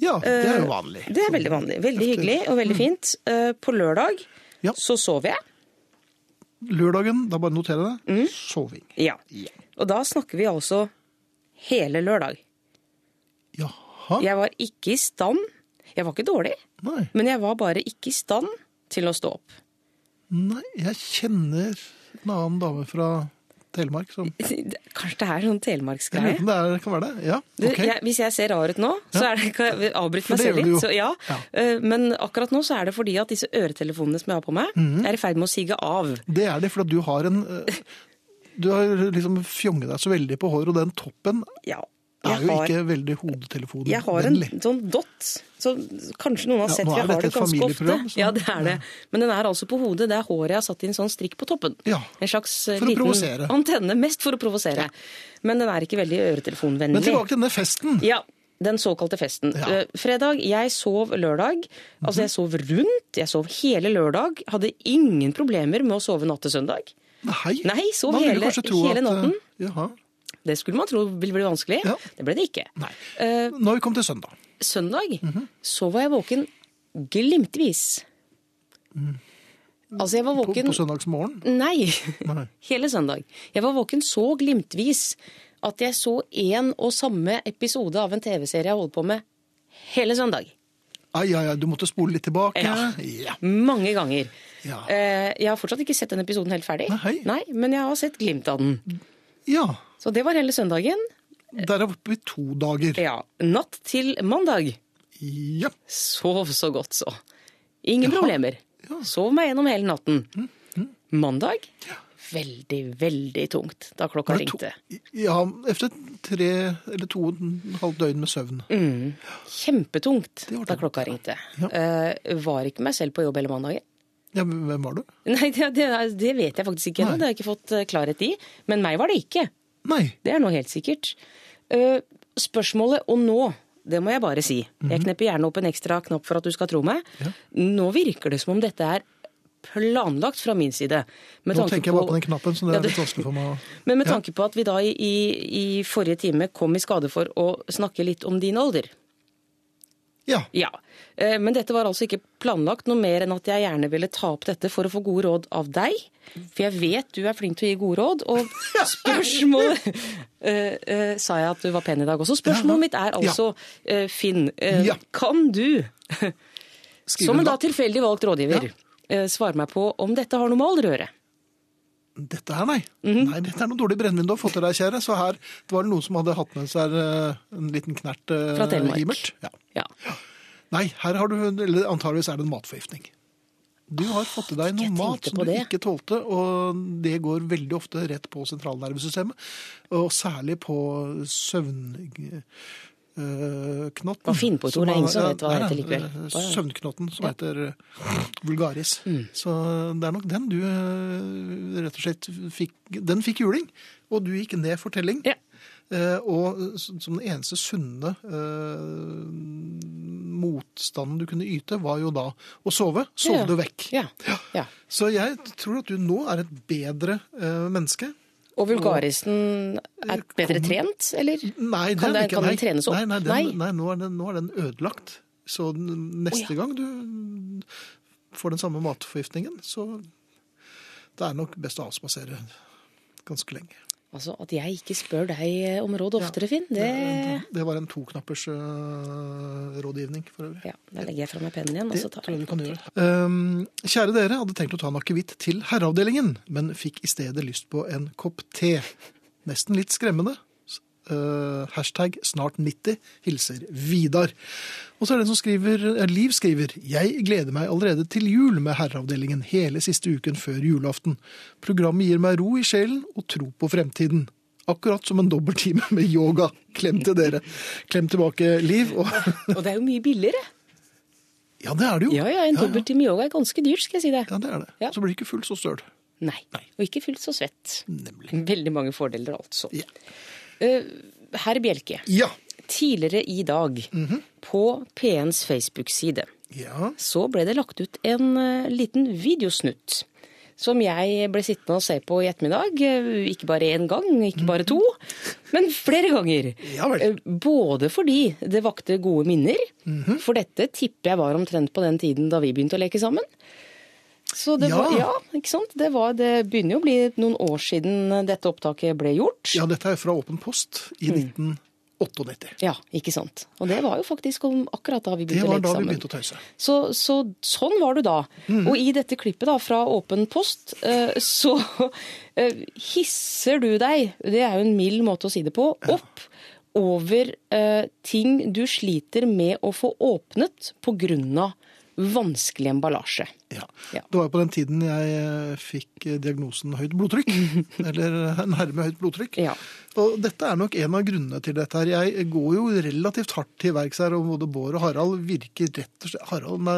Ja, det er jo vanlig. Det er veldig vanlig. Veldig Efter- hyggelig og veldig fint. Eh, På lørdag Ja. så sov jeg. Lørdagen, da bare notere det. Mm. Soving. Ja. Ja. Og da snakker vi altså hele lørdag. Jaha. Jeg var ikke i stand. Jeg var ikke dårlig, Nei. men jeg var bare ikke i stand til å stå opp. Nei, jeg kjenner en annen dame fra Telemark som *laughs* Kanskje det er sånn telemarksgreie? Det, det kan være det? Ja, Du, jeg, hvis jeg ser rar ut nå, så er det, kan jeg avbryte meg selv litt. Så, ja. Ja. Eh, Men akkurat nå så er det fordi at disse øretelefonene som jeg har på meg, mm. er i ferd med å sige av. Det er det, for du har en eh, Du har liksom fjonget deg så veldig på håret, og den toppen Ja. Er jo har, ikke veldig jeg har en hodetelefonvennlig. sånn dott, så kanskje noen har Ja, sett ja, for jeg har det et ganske ofte. så- Ja, det er det. Men den er altså på hodet. Det er håret jeg har satt i en sånn strikk på toppen. Ja, En slags eh, liten provosere. antenne, mest for å provosere. Men den er ikke veldig øretelefonvennlig. Men tilbake til denne festen. Ja, den såkalte festen. Ja. Mhm. Eh, Fredag, jeg sov lørdag. Altså, jeg sov rundt. Jeg sov hele lørdag. Hadde ingen problemer med å sove natt til søndag. Nei, Nei, sov Man hele- hele at, eh, natten. Jaha. Det skulle man tro ville bli vanskelig. Ja. Det ble det ikke. Nei. Når Nå har vi kom til søndag. søndag Mhm. så var jeg våken glimtvis. Altså, jeg var våken På, på søndagsmorgen. Nei, Nei. *laughs* hele søndag. Jeg var våken så glimtvis at jeg så én og samme episode av en TV-serie jeg holdt på med hele søndag. Ai, ai, ai, du måtte spole litt tilbake. Ja. ja. Mange ganger. Ja. Eh, Jeg har fortsatt ikke sett den episoden helt ferdig. Nei. Men jeg har sett glimt av den. ja. Så det var hele søndagen. Der er vi to dager. Ja, Natt til mandag. Ja. Sov så godt, så. Ingen Jaha. problemer. Ja. Mm, Sov meg gjennom hele natten. Mandag veldig, veldig tungt da klokka ringte. Ja, efter tre eller to og en halv døgn med søvn. Mm. Kjempetungt da klokka ringte. Ja. Uh, var ikke meg selv på jobb hele mandagen. Ja, men hvem var du? *laughs* Nei, det, det, det vet jeg faktisk ikke ennå. Det har jeg ikke fått eh, klarhet i. Men meg var det ikke. Nei. Det er nå helt sikkert. Eh, spørsmålet og nå, det må jeg bare si. Jeg knepper gjerne opp en ekstra knapp for at du skal tro meg. Mhm. Ja. Nå virker det som om dette er planlagt fra min side. Med Nå tenker jeg bare på den knappen, så det er litt vanskelig for meg å *laughs* Men med tanke på at vi da i, i, i forrige time kom i skade for å snakke litt om din alder. Ja. Ja, eh, Men dette var altså ikke planlagt noe mer enn at jeg gjerne ville ta opp dette for å få gode råd av deg. For jeg vet du er flink til å gi gode råd. Og spørsmålet uh, uh, Sa jeg at du var pen i dag også? Spørsmålet mitt er altså, uh, Finn, eh, kan du, som en da tilfeldig valgt rådgiver, eh, svare meg på om dette har noe med alder å gjøre? Dette her, nei. Mhm. Nei, Dette er noe dårlig brennevin du har fått til deg, kjære. Så her det var det noen som hadde hatt med seg eh, en liten knert eh, Fra Telemark. Ja. Ja. Nei, her har du Eller antageligvis er det en matforgiftning. Du har fått til deg noe mat som du det. ikke tålte, og det går veldig ofte rett på sentralnervesystemet. Og særlig på søvnknotten. Bare finn på et ord, ingen som vet hva det heter likevel. Søvnknotten, som heter eh, vulgaris. Mm. Så det er nok den du eh, rett og slett fikk Den fikk juling, og du gikk ned for telling. Ja. Eh, og som den eneste sunne eh, motstanden du kunne yte, var jo da å sove. Sove Ja. du vekk. Ja. ja. Så jeg tror at du nå er et bedre eh, menneske. Og vulgarisen er bedre trent, eller? Nei, Kan den, kan den trenes opp? Nei, nei, den, nei. nå, er den, nå er den ødelagt. Så neste oh, ja. gang du får den samme matforgiftningen, så det er nok best å avspasere ganske lenge. Altså, At jeg ikke spør deg om råd oftere, Finn, det Det var en toknappers uh, rådgivning for øvrig. Ja, Da legger jeg fra meg pennen igjen. og så tar jeg du kan gjøre. Um, kjære dere, hadde tenkt å ta en akevitt til herreavdelingen, men fikk i stedet lyst på en kopp te. Nesten litt skremmende. Uh, hashtag snart 90, hilser Vidar. Og så er det en som skriver, eh, Liv skriver Jeg gleder meg allerede til jul med herreavdelingen hele siste uken før julaften. Programmet gir meg ro i sjelen og tro på fremtiden. Akkurat som en dobbelttime med yoga. Klem til dere. Klem tilbake, Liv. Og, *laughs* Og det er jo mye billigere. ja, det er det jo. Ja, ja, En dobbelttime yoga er ganske dyrt, skal jeg si det. Ja, det er det. Ja. Så blir det ikke fullt så støl. Nei. Og ikke fullt så svett. Nemlig. Veldig mange fordeler, altså. Ja. Eh, Herr Bjelke, Ja. tidligere i dag, på P1s Facebook-side, ja. så ble det lagt ut en eh, liten videosnutt. Som jeg ble sittende og se på i ettermiddag. eh, Ikke bare én gang, ikke bare to, men flere ganger. Ja vel. Både fordi det vakte gode minner, for dette tipper jeg var omtrent på den tiden da vi begynte å leke sammen. Så det, Ja. var, ja, ikke sant? Det, var, det begynner jo å bli noen år siden dette opptaket ble gjort. ja, dette er fra Åpen post i 1998. Ja, ikke sant. Og det var jo faktisk om akkurat da vi begynte å var leke da vi begynte å tøyse. Så, så sånn var du da. Og i dette klippet da fra Åpen post, eh, så eh, hisser du deg, det er jo en mild måte å si det på, opp over eh, ting du sliter med å få åpnet av vanskelig emballasje. Ja. Ja. Det var jo på den tiden jeg eh, fikk eh, diagnosen høyt blodtrykk. *laughs* eller nærme høyt blodtrykk. Ja. Og dette er nok en av grunnene til dette her. Jeg går jo relativt hardt til verks her, og både Bård og Harald virker rett og slett Harald, nei,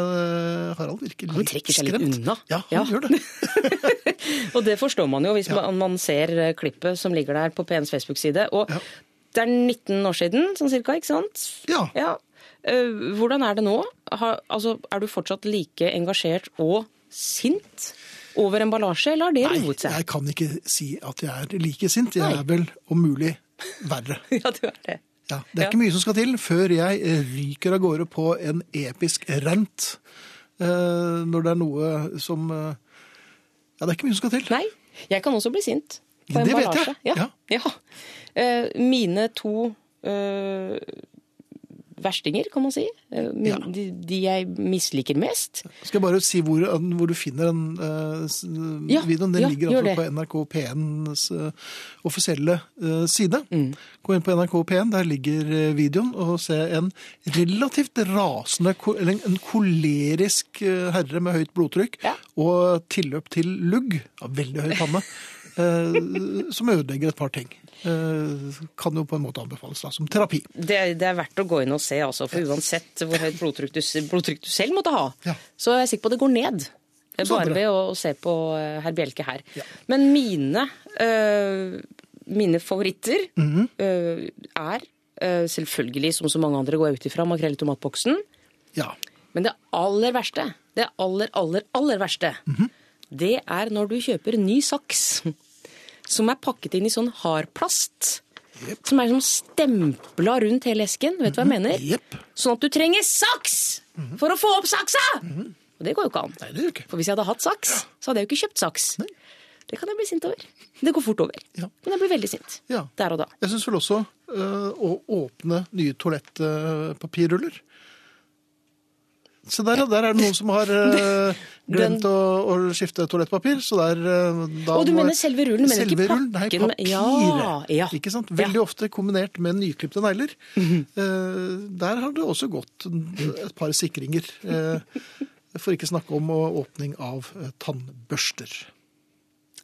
Harald virker Han litt trekker seg litt unna. Ja, han Ja. gjør det. *laughs* Og det forstår man jo hvis man, man ser eh, klippet som ligger der på PNs Facebook-side. Og Ja. det er 19 år siden, sånn cirka, ikke sant? Ja. Eh, hvordan er det nå? Har, altså, er du fortsatt like engasjert og sint over emballasje, eller har det Nei, roet seg? jeg kan ikke si at jeg er like sint. Jeg Nei. er vel om mulig verre. *laughs* Ja, du er det. Ja, det er Ja. ikke mye som skal til før jeg eh, ryker av gårde på en episk rant. Eh, når det er noe som eh, Ja, det er ikke mye som skal til. Nei, jeg kan også bli sint på Det vet emballasje. jeg, Ja. ja. Eh, mine to eh, verstinger, kan man si. Eh, Ja. De, de jeg misliker mest. Skal jeg bare si hvor, hvor du finner den uh, Ja, videoen? Den ja, ligger altså på NRK P1s uh, offisielle uh, side. Mm. Gå inn på NRK P1, der ligger eh, videoen, og se en relativt rasende, eller en kolerisk eh, herre med høyt blodtrykk og tilløp til lugg, veldig høy panne, eh, *laughs* som ødelegger et par ting. Eh, kan jo på en måte anbefales da, som terapi. Det, det er verdt å gå inn og se, altså, for uansett hvor høyt blodtrykk du, blodtrykk du selv måtte ha, Ja. så er jeg sikker på at det går ned. Bare ved å, se på eh, herr Bjelke her. Ja. Men mine, mine favoritter Mhm. øh, er selvfølgelig, som så mange andre, går jeg ut ifra, makrell i tomatboksen. Ja. Men det aller verste, det aller, aller, aller verste, Mhm. Det er når du kjøper ny saks som er pakket inn i sånn hardplast. Yep. Som er sånn stempla rundt hele esken. Vet du hva jeg mener? Yep. Sånn at du trenger saks for å få opp saksa! Og det går jo ikke an. Nei, det ikke. For hvis jeg hadde hatt saks, så hadde jeg jo ikke kjøpt saks. Det kan jeg bli sint over. Det går fort over. Ja. Men jeg blir veldig sint. Ja. Der og da. Jeg syns vel også øh, å åpne nye toalettpapirruller. Så der, der er det noen som har øh, *laughs* glemt å, å skifte toalettpapir. Så der, øh, da Og du mener selve rullen, men ikke Nei, pakken med- papiret. Ja, ja. Ikke sant? Veldig ofte kombinert med nyklipte negler. Eh, der har det også gått et par sikringer. eh, for ikke snakke om åpning av eh, tannbørster.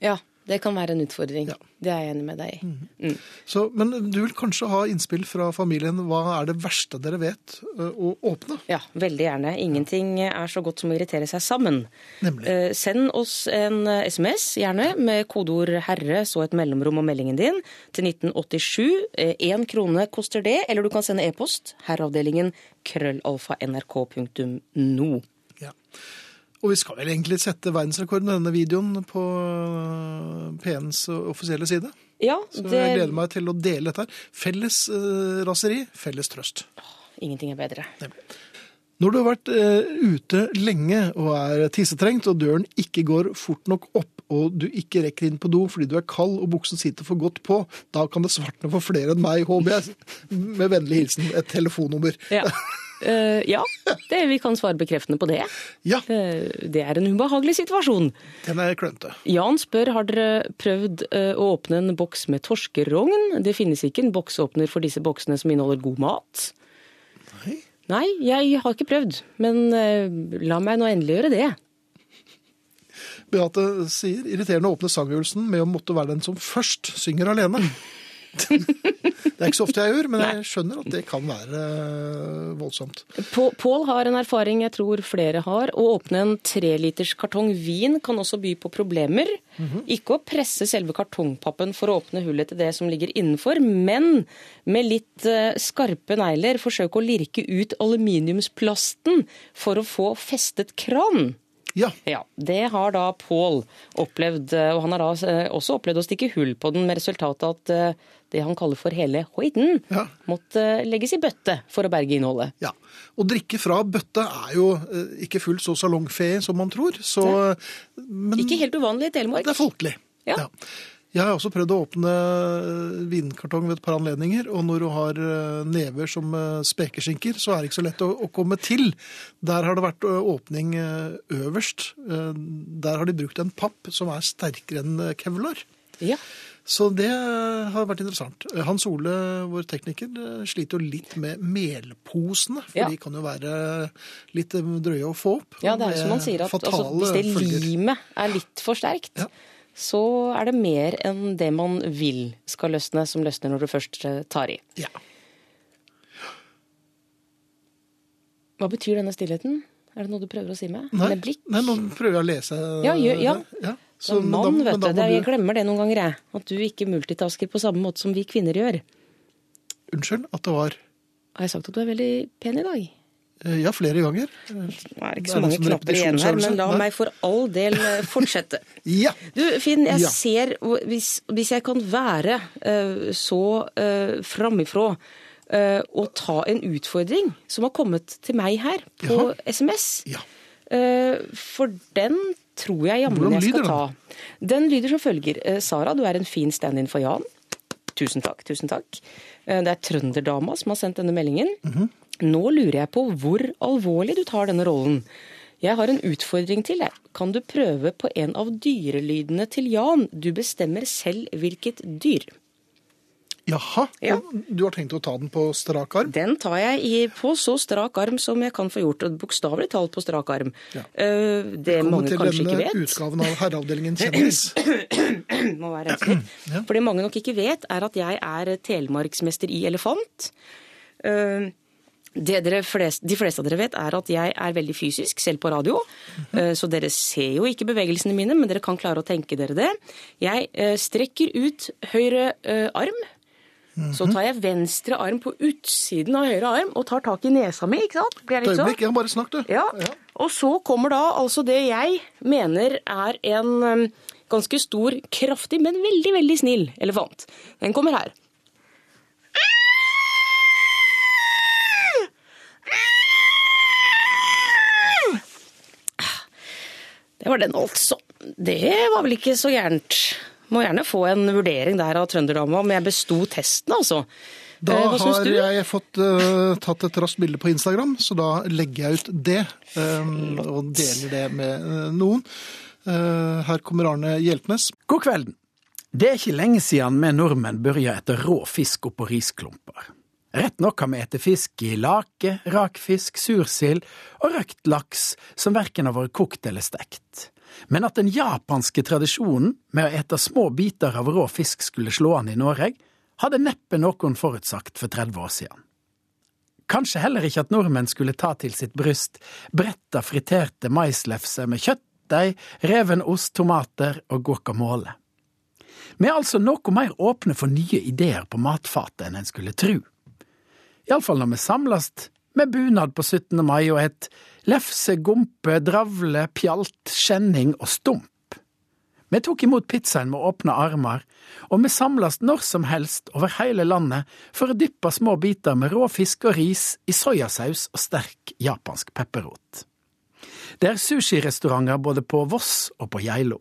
Ja, det kan være en utfordring. Ja. Det er jeg enig med deg i. Mm. Så, men du vil kanskje ha innspill fra familien. Hva er det verste dere vet eh, å åpne? Ja, veldig gjerne. Ingenting er så godt som å irritere seg sammen. Nemlig. Eh, Send oss en eh, SMS, gjerne, med kodeord 'herre', så et mellomrom og meldingen din, til 1987. Én krone koster det, eller du kan sende e-post. Herreavdelingen krøllalfa.nrk.no. Ja. Og vi skal vel egentlig sette verdensrekord med denne videoen på PNs P1s offisielle side. Ja, det... Så jeg gleder meg til å dele dette her. Felles eh, raseri, felles trøst. Ingenting er bedre. Når du har vært eh, ute lenge og er tissetrengt, og døren ikke går fort nok opp, og du ikke rekker inn på do fordi du er kald og buksen sitter for godt på, da kan det svartne for flere enn meg, håper jeg. Med vennlig hilsen et telefonnummer. Ja, *laughs* Eh, ja det, vi kan svare bekreftende på det. Ja, Uh, det er en ubehagelig situasjon. den er klønete. Jan spør har dere prøvd uh, å åpne en boks med torskerogn. Det finnes ikke en boksåpner for disse boksene som inneholder god mat. Nei. Nei, jeg har ikke prøvd, men la meg nå endelig gjøre det. Beate sier irriterende å åpne sangøvelsen med å måtte være den som først synger alene. *laughs* Det er ikke så ofte jeg gjør, men jeg skjønner at det kan være eh, voldsomt. På- Pål har en erfaring jeg tror flere har. Å åpne en treliters kartong vin kan også by på problemer. Ikke å presse selve kartongpappen for å åpne hullet til det som ligger innenfor, men med litt eh, skarpe negler forsøke å lirke ut aluminiumsplasten for å få festet kran. Ja, Ja, Det har da Pål opplevd, eh, og han har da eh, også opplevd å stikke hull på den, med resultatet at eh, det han kaller for hele hoiden, Ja. måtte legges i bøtte for å berge innholdet. ja. Å drikke fra bøtte er jo ikke fullt så salongfe som man tror. Så, men Ikke helt uvanlig i Telemark. det er folkelig. Ja. Jeg har også prøvd å åpne eh, vinkartong ved et par anledninger, og når du har eh, never som eh, spekeskinker, så er det ikke så lett å, å komme til. Der har det vært åpning øverst. Der har de brukt en papp som er sterkere enn kevlar. Ja. Så det har vært interessant. Hans Ole, vår tekniker, sliter jo litt med melposene, for Ja. de kan jo være litt drøye å få opp. Ja, det er jo som han sier at altså, hvis det limet er litt for sterkt, Ja. Så er det mer enn det man vil skal løsne, som løsner når du først eh, tar i. Ja. Hva betyr denne stillheten? Er det noe du prøver å si med? Nei, Med blikk? nei, nå prøver jeg å lese. Ja, gjør- ja. ja. Så, mann, men vet du. Jeg glemmer det noen ganger, jeg. At du ikke multitasker på samme måte som vi kvinner gjør. Unnskyld at det var Har jeg sagt at du er veldig pen i dag? Eh, Ja, flere ganger. Nå er det Det ikke er så mange knapper igjen her, men la meg for all del eh, *laughs* fortsette. Ja. Du, Finn, jeg Ja. ser Hvis, hvis jeg kan være eh, så uh, framifrå og ta en utfordring som har kommet til meg her på Jaha. SMS Ja. For den tror jeg jammen jeg skal ta. Den lyder som følger. Sara, du er en fin stand-in for Jan. Tusen takk. tusen takk. Det er trønderdama som har sendt denne meldingen. Mhm. Nå lurer jeg på hvor alvorlig du tar denne rollen. Jeg har en utfordring til deg. Kan du prøve på en av dyrelydene til Jan? Du bestemmer selv hvilket dyr. Jaha, Ja. du har tenkt å ta den på strak arm? Den tar jeg i, på så strak arm som jeg kan få gjort. Bokstavelig talt på strak arm. Ja. Eh, det Velkommen mange til kanskje ikke denne utgaven av Herreavdelingen kjendis. *clears throat* må være renset litt. For det mange nok ikke vet, er at jeg er telemarksmester i elefant. Dere flest, de fleste av dere vet, er at jeg er veldig fysisk, selv på radio. Eh, Så dere ser jo ikke bevegelsene mine, men dere kan klare å tenke dere det. Jeg eh, strekker ut høyre eh, arm. Så tar jeg venstre arm på utsiden av høyre arm og tar tak i nesa mi. ikke sant? Blir jeg litt sånn? Ja, bare snakk, du. Ja. Og så kommer da altså det jeg mener er en ganske stor, kraftig, men veldig, veldig snill elefant. Den kommer her. Det var den, altså. Det var vel ikke så gærent. Må gjerne få en vurdering der av trønderdama om jeg besto testen, altså. Da Eh, har jeg fått uh, tatt et raskt bilde på Instagram, så da legger jeg ut det. Um, og deler det med uh, noen. Uh, her kommer Arne Hjeltnes. God kvelden. Det er ikke lenge siden vi nordmenn børja etter rå fisk oppå risklumper. Rett nok har vi ete fisk i lake, rakfisk, sursild og røkt laks som verken har vært kokt eller stekt. Men at den japanske tradisjonen med å ete små biter av rå fisk skulle slå an i Norge, hadde neppe noen forutsagt for 30 år siden. Kanskje heller ikke at nordmenn skulle ta til sitt bryst bretta friterte maislefser med kjøttdeig, reven ost, tomater og guacamole. Vi er altså noe mer åpne for nye ideer på matfatet enn en skulle tru. Iallfall når vi samles med bunad på 17. mai og et lefse, gompe, dravle, pjalt, skjenning og stump. Vi tok imot pizzaen med åpne armer, og vi samles når som helst over hele landet for å dyppe små biter med rå fisk og ris i soyasaus og sterk japansk pepperrot. Det er sushirestauranter både på Voss og på Geilo,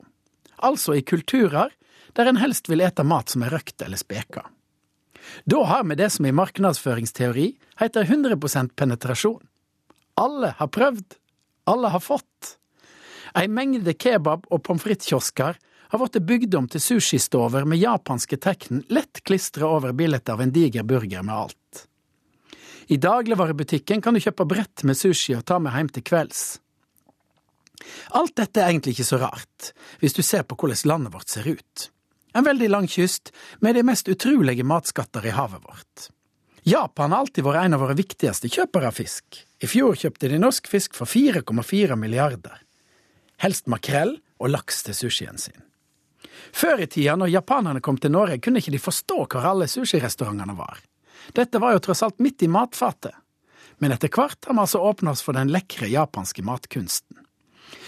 altså i kulturer der en helst vil ete mat som er røkt eller speka. Da har vi det som i markedsføringsteori heter 100% penetrasjon. Alle har prøvd, alle har fått. Ei mengde kebab- og pommes frites-kiosker har blitt bygd om til sushistover med japanske tegn lett klistra over bildet av en diger burger med alt. I dagligvarebutikken kan du kjøpe brett med sushi og ta med hjem til kvelds. Alt dette er egentlig ikke så rart, hvis du ser på hvordan landet vårt ser ut. En veldig lang kyst med de mest utrolige matskatter i havet vårt. Japan har alltid vært en av våre viktigste kjøpere av fisk. I fjor kjøpte de norsk fisk for 4,4 milliarder. Helst makrell og laks til sushien sin. Før i tida, når japanerne kom til Norge, kunne ikke de forstå hvor alle sushirestaurantene var. Dette var jo tross alt midt i matfatet. Men etter hvert har vi altså åpna oss for den lekre japanske matkunsten.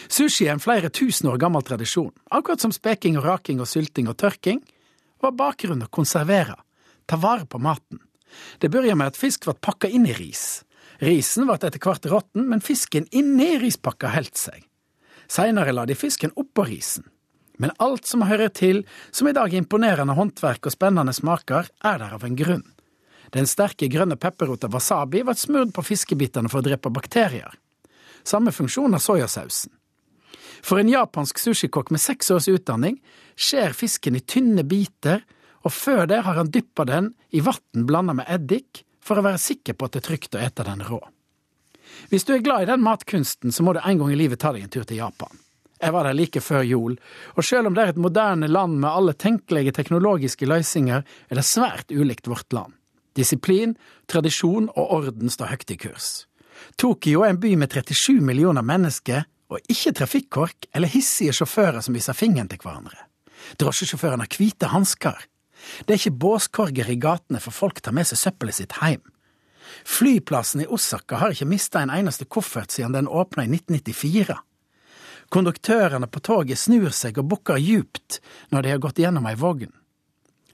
Sushi er en flere tusen år gammel tradisjon, akkurat som speking og raking og sylting og tørking, var bakgrunnen å konservere, ta vare på maten. Det begynte med at fisk ble pakka inn i ris. Risen ble etter hvert råtten, men fisken inni rispakka holdt seg. Seinere la de fisken oppå risen. Men alt som hører til, som i dag er imponerende håndverk og spennende smaker, er der av en grunn. Den sterke grønne pepperrota wasabi ble smurt på fiskebitene for å drepe bakterier. Samme funksjon har soyasausen. For en japansk sushikokk med seks års utdanning skjærer fisken i tynne biter, og før det har han dyppa den i vann blanda med eddik for å være sikker på at det er trygt å ete den rå. Hvis du er glad i den matkunsten, så må du en gang i livet ta deg en tur til Japan. Jeg var der like før jul, og selv om det er et moderne land med alle tenkelige teknologiske løsninger, er det svært ulikt vårt land. Disiplin, tradisjon og orden står høyt i kurs. Tokyo er en by med 37 millioner mennesker, og ikke trafikkork eller hissige sjåfører som viser fingeren til hverandre. Drosjesjåføren har hvite hansker. Det er ikke båskorger i gatene for folk tar med seg søppelet sitt hjem. Flyplassen i Osaka har ikke mista en eneste koffert siden den åpna i 1994. Konduktørene på toget snur seg og bukker djupt når de har gått gjennom ei vogn.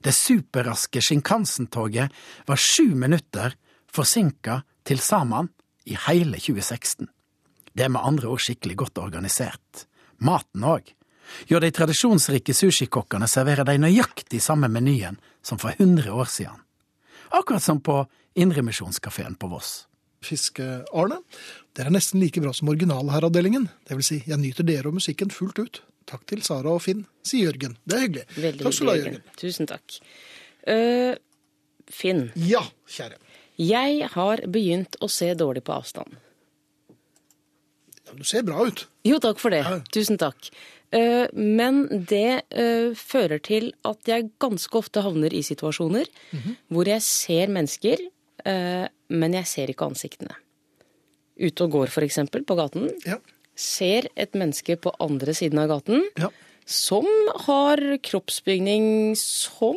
Det superraske Shinkansen-toget var sju minutter forsinka til sammen i hele 2016. Det er med andre ord skikkelig godt organisert. Maten òg. Jo, de tradisjonsrike sushikokkene serverer de nøyaktig samme menyen som for 100 år siden. Akkurat som på Indremisjonskafeen på Voss. Fiske-Arne. Dere er nesten like bra som originalherreavdelingen. Det vil si, jeg nyter dere og musikken fullt ut. Takk til Sara og Finn, sier Jørgen. Det er hyggelig. Veldig takk skal du ha, Jørgen. Tusen takk. Uh, Finn, Ja, kjære. Jeg har begynt å se dårlig på avstand. Ja, du ser bra ut. Jo, takk for det. Ja. Tusen takk. Eh, Men det eh, fører til at jeg ganske ofte havner i situasjoner Mhm. hvor jeg ser mennesker, eh, men jeg ser ikke ansiktene. Ute og går, eksempel, på gaten. Ja. Ser et menneske på andre siden av gaten Ja. som har kroppsbygning som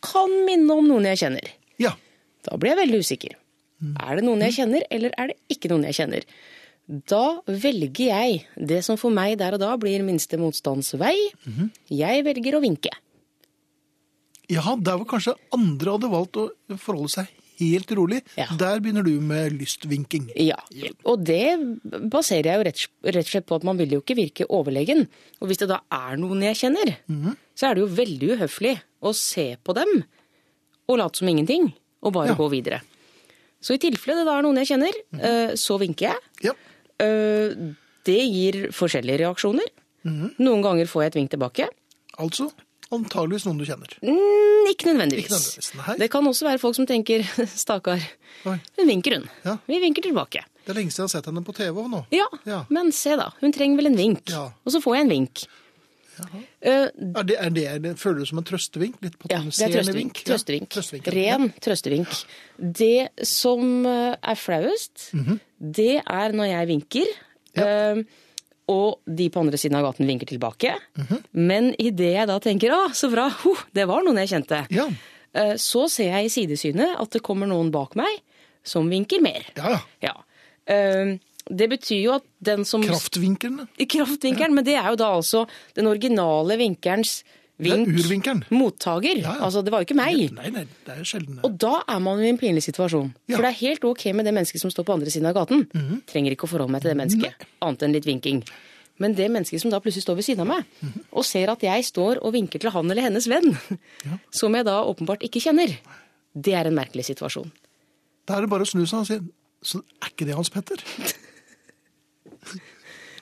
kan minne om noen jeg kjenner. ja. Da blir jeg veldig usikker. Er det noen jeg kjenner, eller er det ikke noen jeg kjenner? Da velger jeg det som for meg der og da blir minste motstands vei. Jeg velger å vinke. Ja, der hvor kanskje andre hadde valgt å forholde seg helt rolig, Ja. der begynner du med lystvinking. Ja, og det baserer jeg jo rett, og slett på at man vil jo ikke virke overlegen. Og hvis det da er noen jeg kjenner, så er det jo veldig uhøflig å se på dem og late som ingenting, og bare Ja. gå videre. Så i tilfelle det da er noen jeg kjenner, eh, så vinker jeg. Ja. Eh, Det gir forskjellige reaksjoner. Noen ganger får jeg et vink tilbake. Altså antageligvis noen du kjenner. Mm, ikke nødvendigvis. Ikke nødvendigvis. Det kan også være folk som tenker *laughs* 'stakkar, hun vinker hun'. Ja. Vi vinker tilbake. Det er lenge siden jeg har sett henne på TV nå. Ja, Ja. men se da, hun trenger vel en vink. Ja. Og så får jeg en vink. Eh, Er det, er det, det, føler du som en trøstevink? Litt ja, det er trøstevink. vink? Ja, Trøstevink. trøstevink, ja. Ren trøstevink. Det som eh, er flauest, Mhm. det er når jeg vinker, eh, og de på andre siden av gaten vinker tilbake. Mhm. Men idet jeg da tenker 'å, så bra, huh, det var noen jeg kjente', Ja. eh, så ser jeg i sidesynet at det kommer noen bak meg som vinker mer. ja, ja. Ja. Det betyr jo at den som Kraftvinkelen. Kraftvinkelen, ja. men det er jo da altså den originale er vink. urvinkelen. Mottaker. Ja, ja. Altså, det var jo ikke meg. Nei, nei, det er sjelden. Og da er man jo i en pinlig situasjon. For det er helt ok med det mennesket som står på andre siden av gaten. Mhm. Trenger ikke å forholde meg til det mennesket, annet enn litt vinking. Men det mennesket som da plutselig står ved siden av meg, Mhm. og ser at jeg står og vinker til han eller hennes venn, som jeg da åpenbart ikke kjenner, det er en merkelig situasjon. Da er det bare å snu seg og si Så er ikke det Hans Petter? *laughs*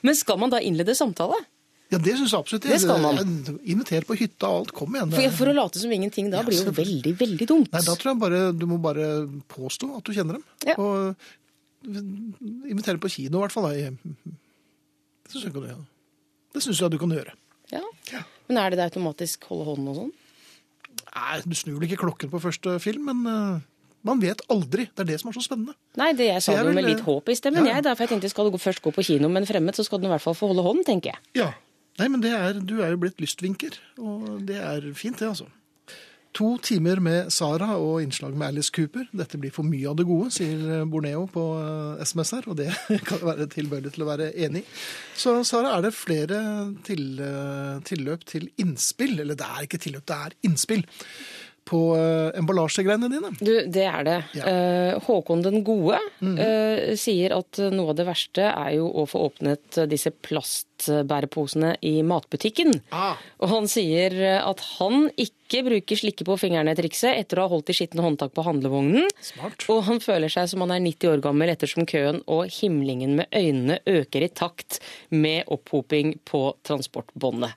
Men skal man da innlede samtale? Ja, det syns jeg absolutt. Det skal man. Inviter på hytta og alt. Kom igjen. For, for å late som ingenting da Ja, blir jo veldig, veldig dumt. Nei, da tror jeg bare du må bare påstå at du kjenner dem. Ja. Og invitere på kino, i hvert fall. Det syns jeg, kan gjøre. det synes jeg du kan gjøre. Ja. Ja. Men er det det automatisk holde hånden og sånn? Nei, Du snur vel ikke klokken på første film, men eh, man vet aldri. Det er det som er så spennende. Nei, det jeg sa jeg jo med litt håp i stemmen, ja. jeg. Derfor jeg tenkte skal du først gå på kino med en fremmed, så skal du i hvert fall få holde hånden, tenker jeg. Ja. Nei, men det er, du er jo blitt lystvinker, og det er fint, det, altså. To timer med Sara og innslag med Alice Cooper. Dette blir for mye av det gode, sier Borneo på eh, SMS her, og det *laughs* kan være tilbøyelig til å være enig i. Så Sara, er det flere til, eh, tilløp til innspill? Eller det er ikke tilløp, det er innspill på uh, emballasjegreiene dine. Du, det er det. Ja. Eh, Håkon den gode eh, sier at noe av det verste er jo å få åpnet disse plastbæreposene i matbutikken. Ah. Og han sier at han ikke bruker slikke på fingrene-trikset etter å ha holdt i skitne håndtak på handlevognen. Smart. Og han føler seg som han er 90 år gammel ettersom køen og himlingen med øynene øker i takt med opphoping på transportbåndet.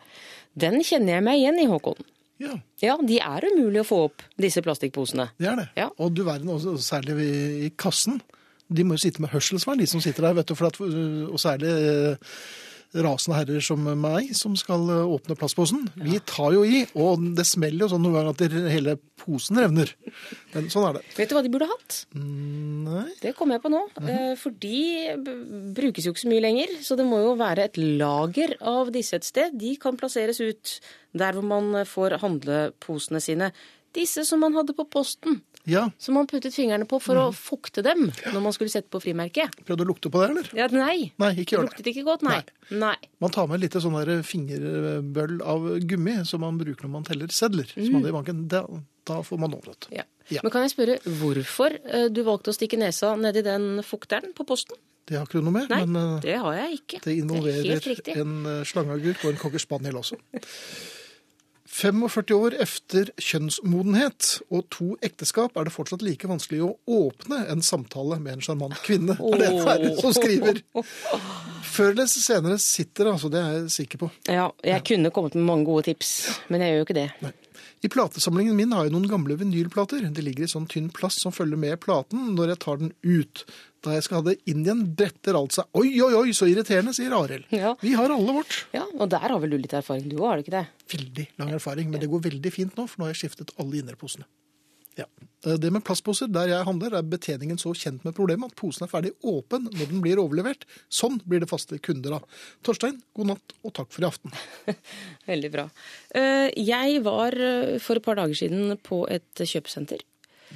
Den kjenner jeg meg igjen i, Håkon. Ja, Ja, de er umulig å få opp, disse plastikkposene. det er det. Ja. Og du verden, også, særlig i, kassen. De må jo sitte med hørselsvern, de som sitter der. vet du, for at, Og særlig eh, rasende herrer som meg, som skal eh, åpne plastposen. Vi tar jo i, og det smeller jo sånn noen ganger at hele posen revner. Men sånn er det. Vet du hva de burde hatt? Mm, Nei. Det kommer jeg på nå. Eh, For de brukes jo ikke så mye lenger, så det må jo være et lager av disse et sted. De kan plasseres ut der hvor man får handleposene sine. Disse som man hadde på posten, Ja, som man puttet fingrene på for å fukte dem når man skulle sette på frimerket. prøvde å lukte på det, eller? Ja, nei. Nei, ikke Det gjør det. luktet ikke godt, nei. Nei. Man tar med litt sånn der fingerbøll av gummi som man bruker når man teller sedler. Som man hadde i banken. Da, da får man overlått. Ja. Ja. Men kan jeg spørre hvorfor eh, du valgte å stikke nesa nedi den fukteren på posten? Det har ikke du noe med, Nei, men eh, det har jeg ikke. det er involverer det en eh, slangeagurk og en cocker spaniel også. *laughs* 45 år efter kjønnsmodenhet og to ekteskap er det fortsatt like vanskelig å åpne en samtale med en sjarmant kvinne. Er det en herre som skriver? Før eller senere sitter det, altså. Det er jeg sikker på. Ja, jeg kunne kommet med mange gode tips, men jeg gjør jo ikke det. Nei. I platesamlingen min har jeg noen gamle vinylplater. De ligger i sånn tynn plast som følger med platen når jeg tar den ut. Da jeg skal ha det inn igjen, bretter alt seg. Oi, oi, oi, så irriterende, sier Arild. Ja. Vi har alle vårt. Ja, Og der har vel du litt erfaring du òg, har du ikke det? Veldig lang erfaring, men det går veldig fint nå, for nå har jeg skiftet alle innerposene. Ja. Det med plastposer, der jeg handler, er betjeningen så kjent med problemet at posen er ferdig åpen når den blir overlevert. Sånn blir det faste kunder av. Torstein, god natt og takk for i aften. *laughs* Veldig bra. Eh, Jeg var eh, for et par dager siden på et kjøpesenter.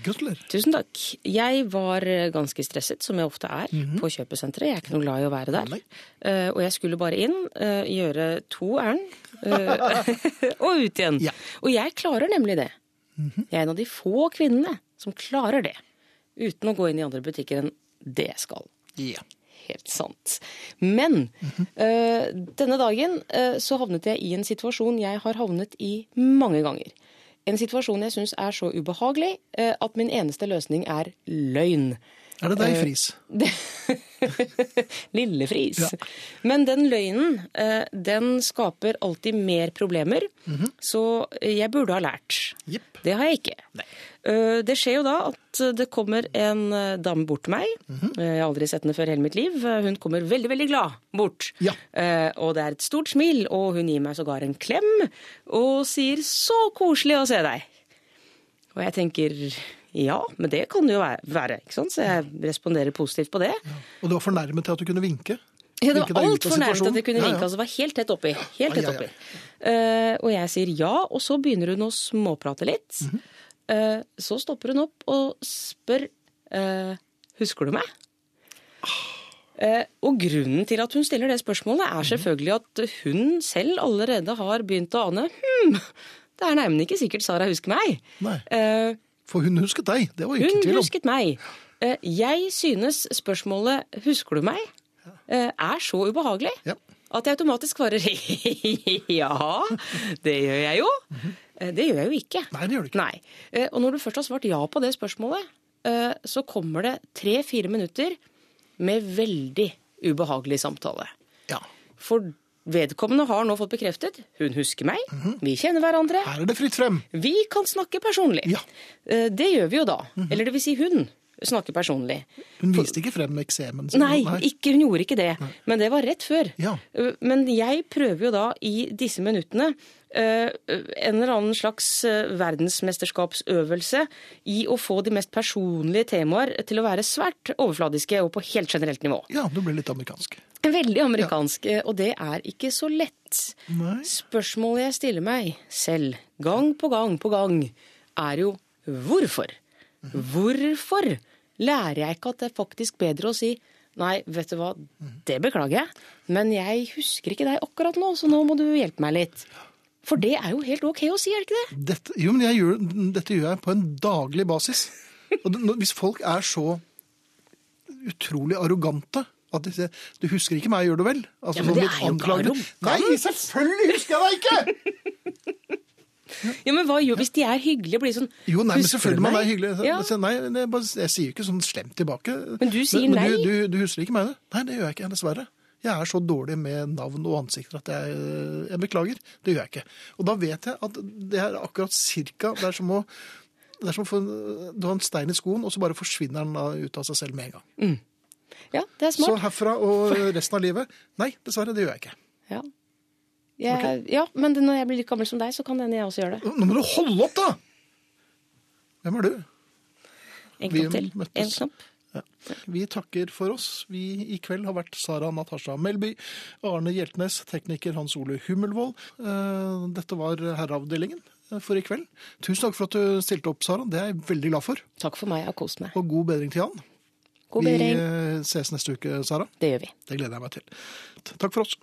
Gratulerer. Tusen takk. Jeg var eh, ganske stresset, som jeg ofte er på kjøpesenteret. Jeg er ikke noe glad i å være der. Eh, Og jeg skulle bare inn, uh, gjøre to ærend, uh, *laughs* og ut igjen. Ja. Og jeg klarer nemlig det. Jeg er en av de få kvinnene som klarer det. Uten å gå inn i andre butikker enn det jeg skal. Ja. Helt sant. Men eh, denne dagen eh, så havnet jeg i en situasjon jeg har havnet i mange ganger. En situasjon jeg syns er så ubehagelig eh, at min eneste løsning er løgn. Er det deg, Friis? *laughs* Lille Friis. Ja. Men den løgnen, eh, den skaper alltid mer problemer. Så jeg burde ha lært. Yep. Det har jeg ikke. Nei. Det skjer jo da at det kommer en eh, dame bort til meg. Eh, Jeg har aldri sett henne før i hele mitt liv. Eh, Hun kommer veldig, veldig glad bort. Ja. Eh, Og det er et stort smil, og hun gir meg sågar en klem og sier 'så koselig å se deg'. Og jeg tenker ja, men det kan det jo være, ikke sant? så jeg responderer positivt på det. Og du var fornærmet til at du kunne vinke? Ja, det var altfor nært at jeg kunne Ja, ja. vinke. Altså, det var helt tett oppi. Helt tett oppi. Uh, og jeg sier ja, og så begynner hun å småprate litt. Mm -hmm. uh, så stopper hun opp og spør uh, Husker du meg? Og grunnen til at hun stiller det spørsmålet, er Mhm. selvfølgelig at hun selv allerede har begynt å ane Hm, det er neimen ikke sikkert Sara husker meg. Nei. For hun husket deg, det var jo ikke hun tvil om. husket meg. Eh, Jeg synes spørsmålet 'husker du meg?' eh, er så ubehagelig Ja. at jeg automatisk svarer *laughs* 'ja, det gjør jeg jo'. Eh, Det gjør jeg jo ikke. Nei, det gjør du ikke. Nei. Og når du først har svart ja på det spørsmålet, så kommer det tre-fire minutter med veldig ubehagelig samtale. Ja. For vedkommende har nå fått bekreftet hun husker meg, vi kjenner hverandre. Her er det fritt frem. Vi kan snakke personlig. Ja. Eh, Det gjør vi jo da. Eller det vil si hun snakker personlig. Hun viste ikke frem eksemen. Nei, ikke, hun gjorde ikke det. Men det var rett før. Ja. Eh, Men jeg prøver jo da i disse minuttene eh, en eller annen slags verdensmesterskapsøvelse i å få de mest personlige temaer til å være svært overfladiske og på helt generelt nivå. Ja, du ble litt amerikansk. Veldig amerikansk, ja. og det er ikke så lett. Nei. Spørsmålet jeg stiller meg selv gang på gang på gang, er jo hvorfor? Hvorfor lærer jeg ikke at det er faktisk bedre å si nei, vet du hva, det beklager jeg, men jeg husker ikke deg akkurat nå, så nå må du hjelpe meg litt. For det er jo helt ok å si, er det ikke det? Dette, jo, men jeg gjør, dette gjør jeg på en daglig basis. Og hvis folk er så utrolig arrogante at sier 'du husker ikke meg, gjør du vel?' Altså, Ja, men det er jo ikke arrogant. Nei, selvfølgelig husker jeg deg ikke! *laughs* Ja, men hva gjør hvis de er hyggelige blir sånn Jo, nei, men selvfølgelig man er hyggelig. Ja. Nei, er bare, jeg sier jo ikke sånn slemt tilbake. Men du sier men, nei. Du, du, du husker ikke meg, det? Nei, det gjør jeg ikke, dessverre. Jeg er så dårlig med navn og ansikter at jeg, jeg beklager. Det gjør jeg ikke. Og da vet jeg at det er akkurat cirka Det er som å det er som å få, Du har en stein i skoen, og så bare forsvinner den ut av seg selv med en gang. Ja, det er Så herfra og resten av livet Nei, dessverre, det gjør jeg ikke. Ja. Jeg, ja, men når jeg blir like gammel som deg, så kan det hende jeg også gjør det. Nå må du holde opp, da! Hvem er du? En knapp til. En knapp. Ja. Vi takker for oss. Vi i kveld har vært Sara Natasha Melby, Arne Hjeltnes, tekniker Hans Ole Hummelvold. Eh, Dette var Herreavdelingen eh, for i kveld. Tusen takk for at du stilte opp, Sara. Det er jeg veldig glad for. Takk for meg, jeg har kost meg. Og god bedring til Jan. God Vi bedring. Vi ses neste uke, Sara. Det gjør vi. Det gleder jeg meg til. Takk for oss.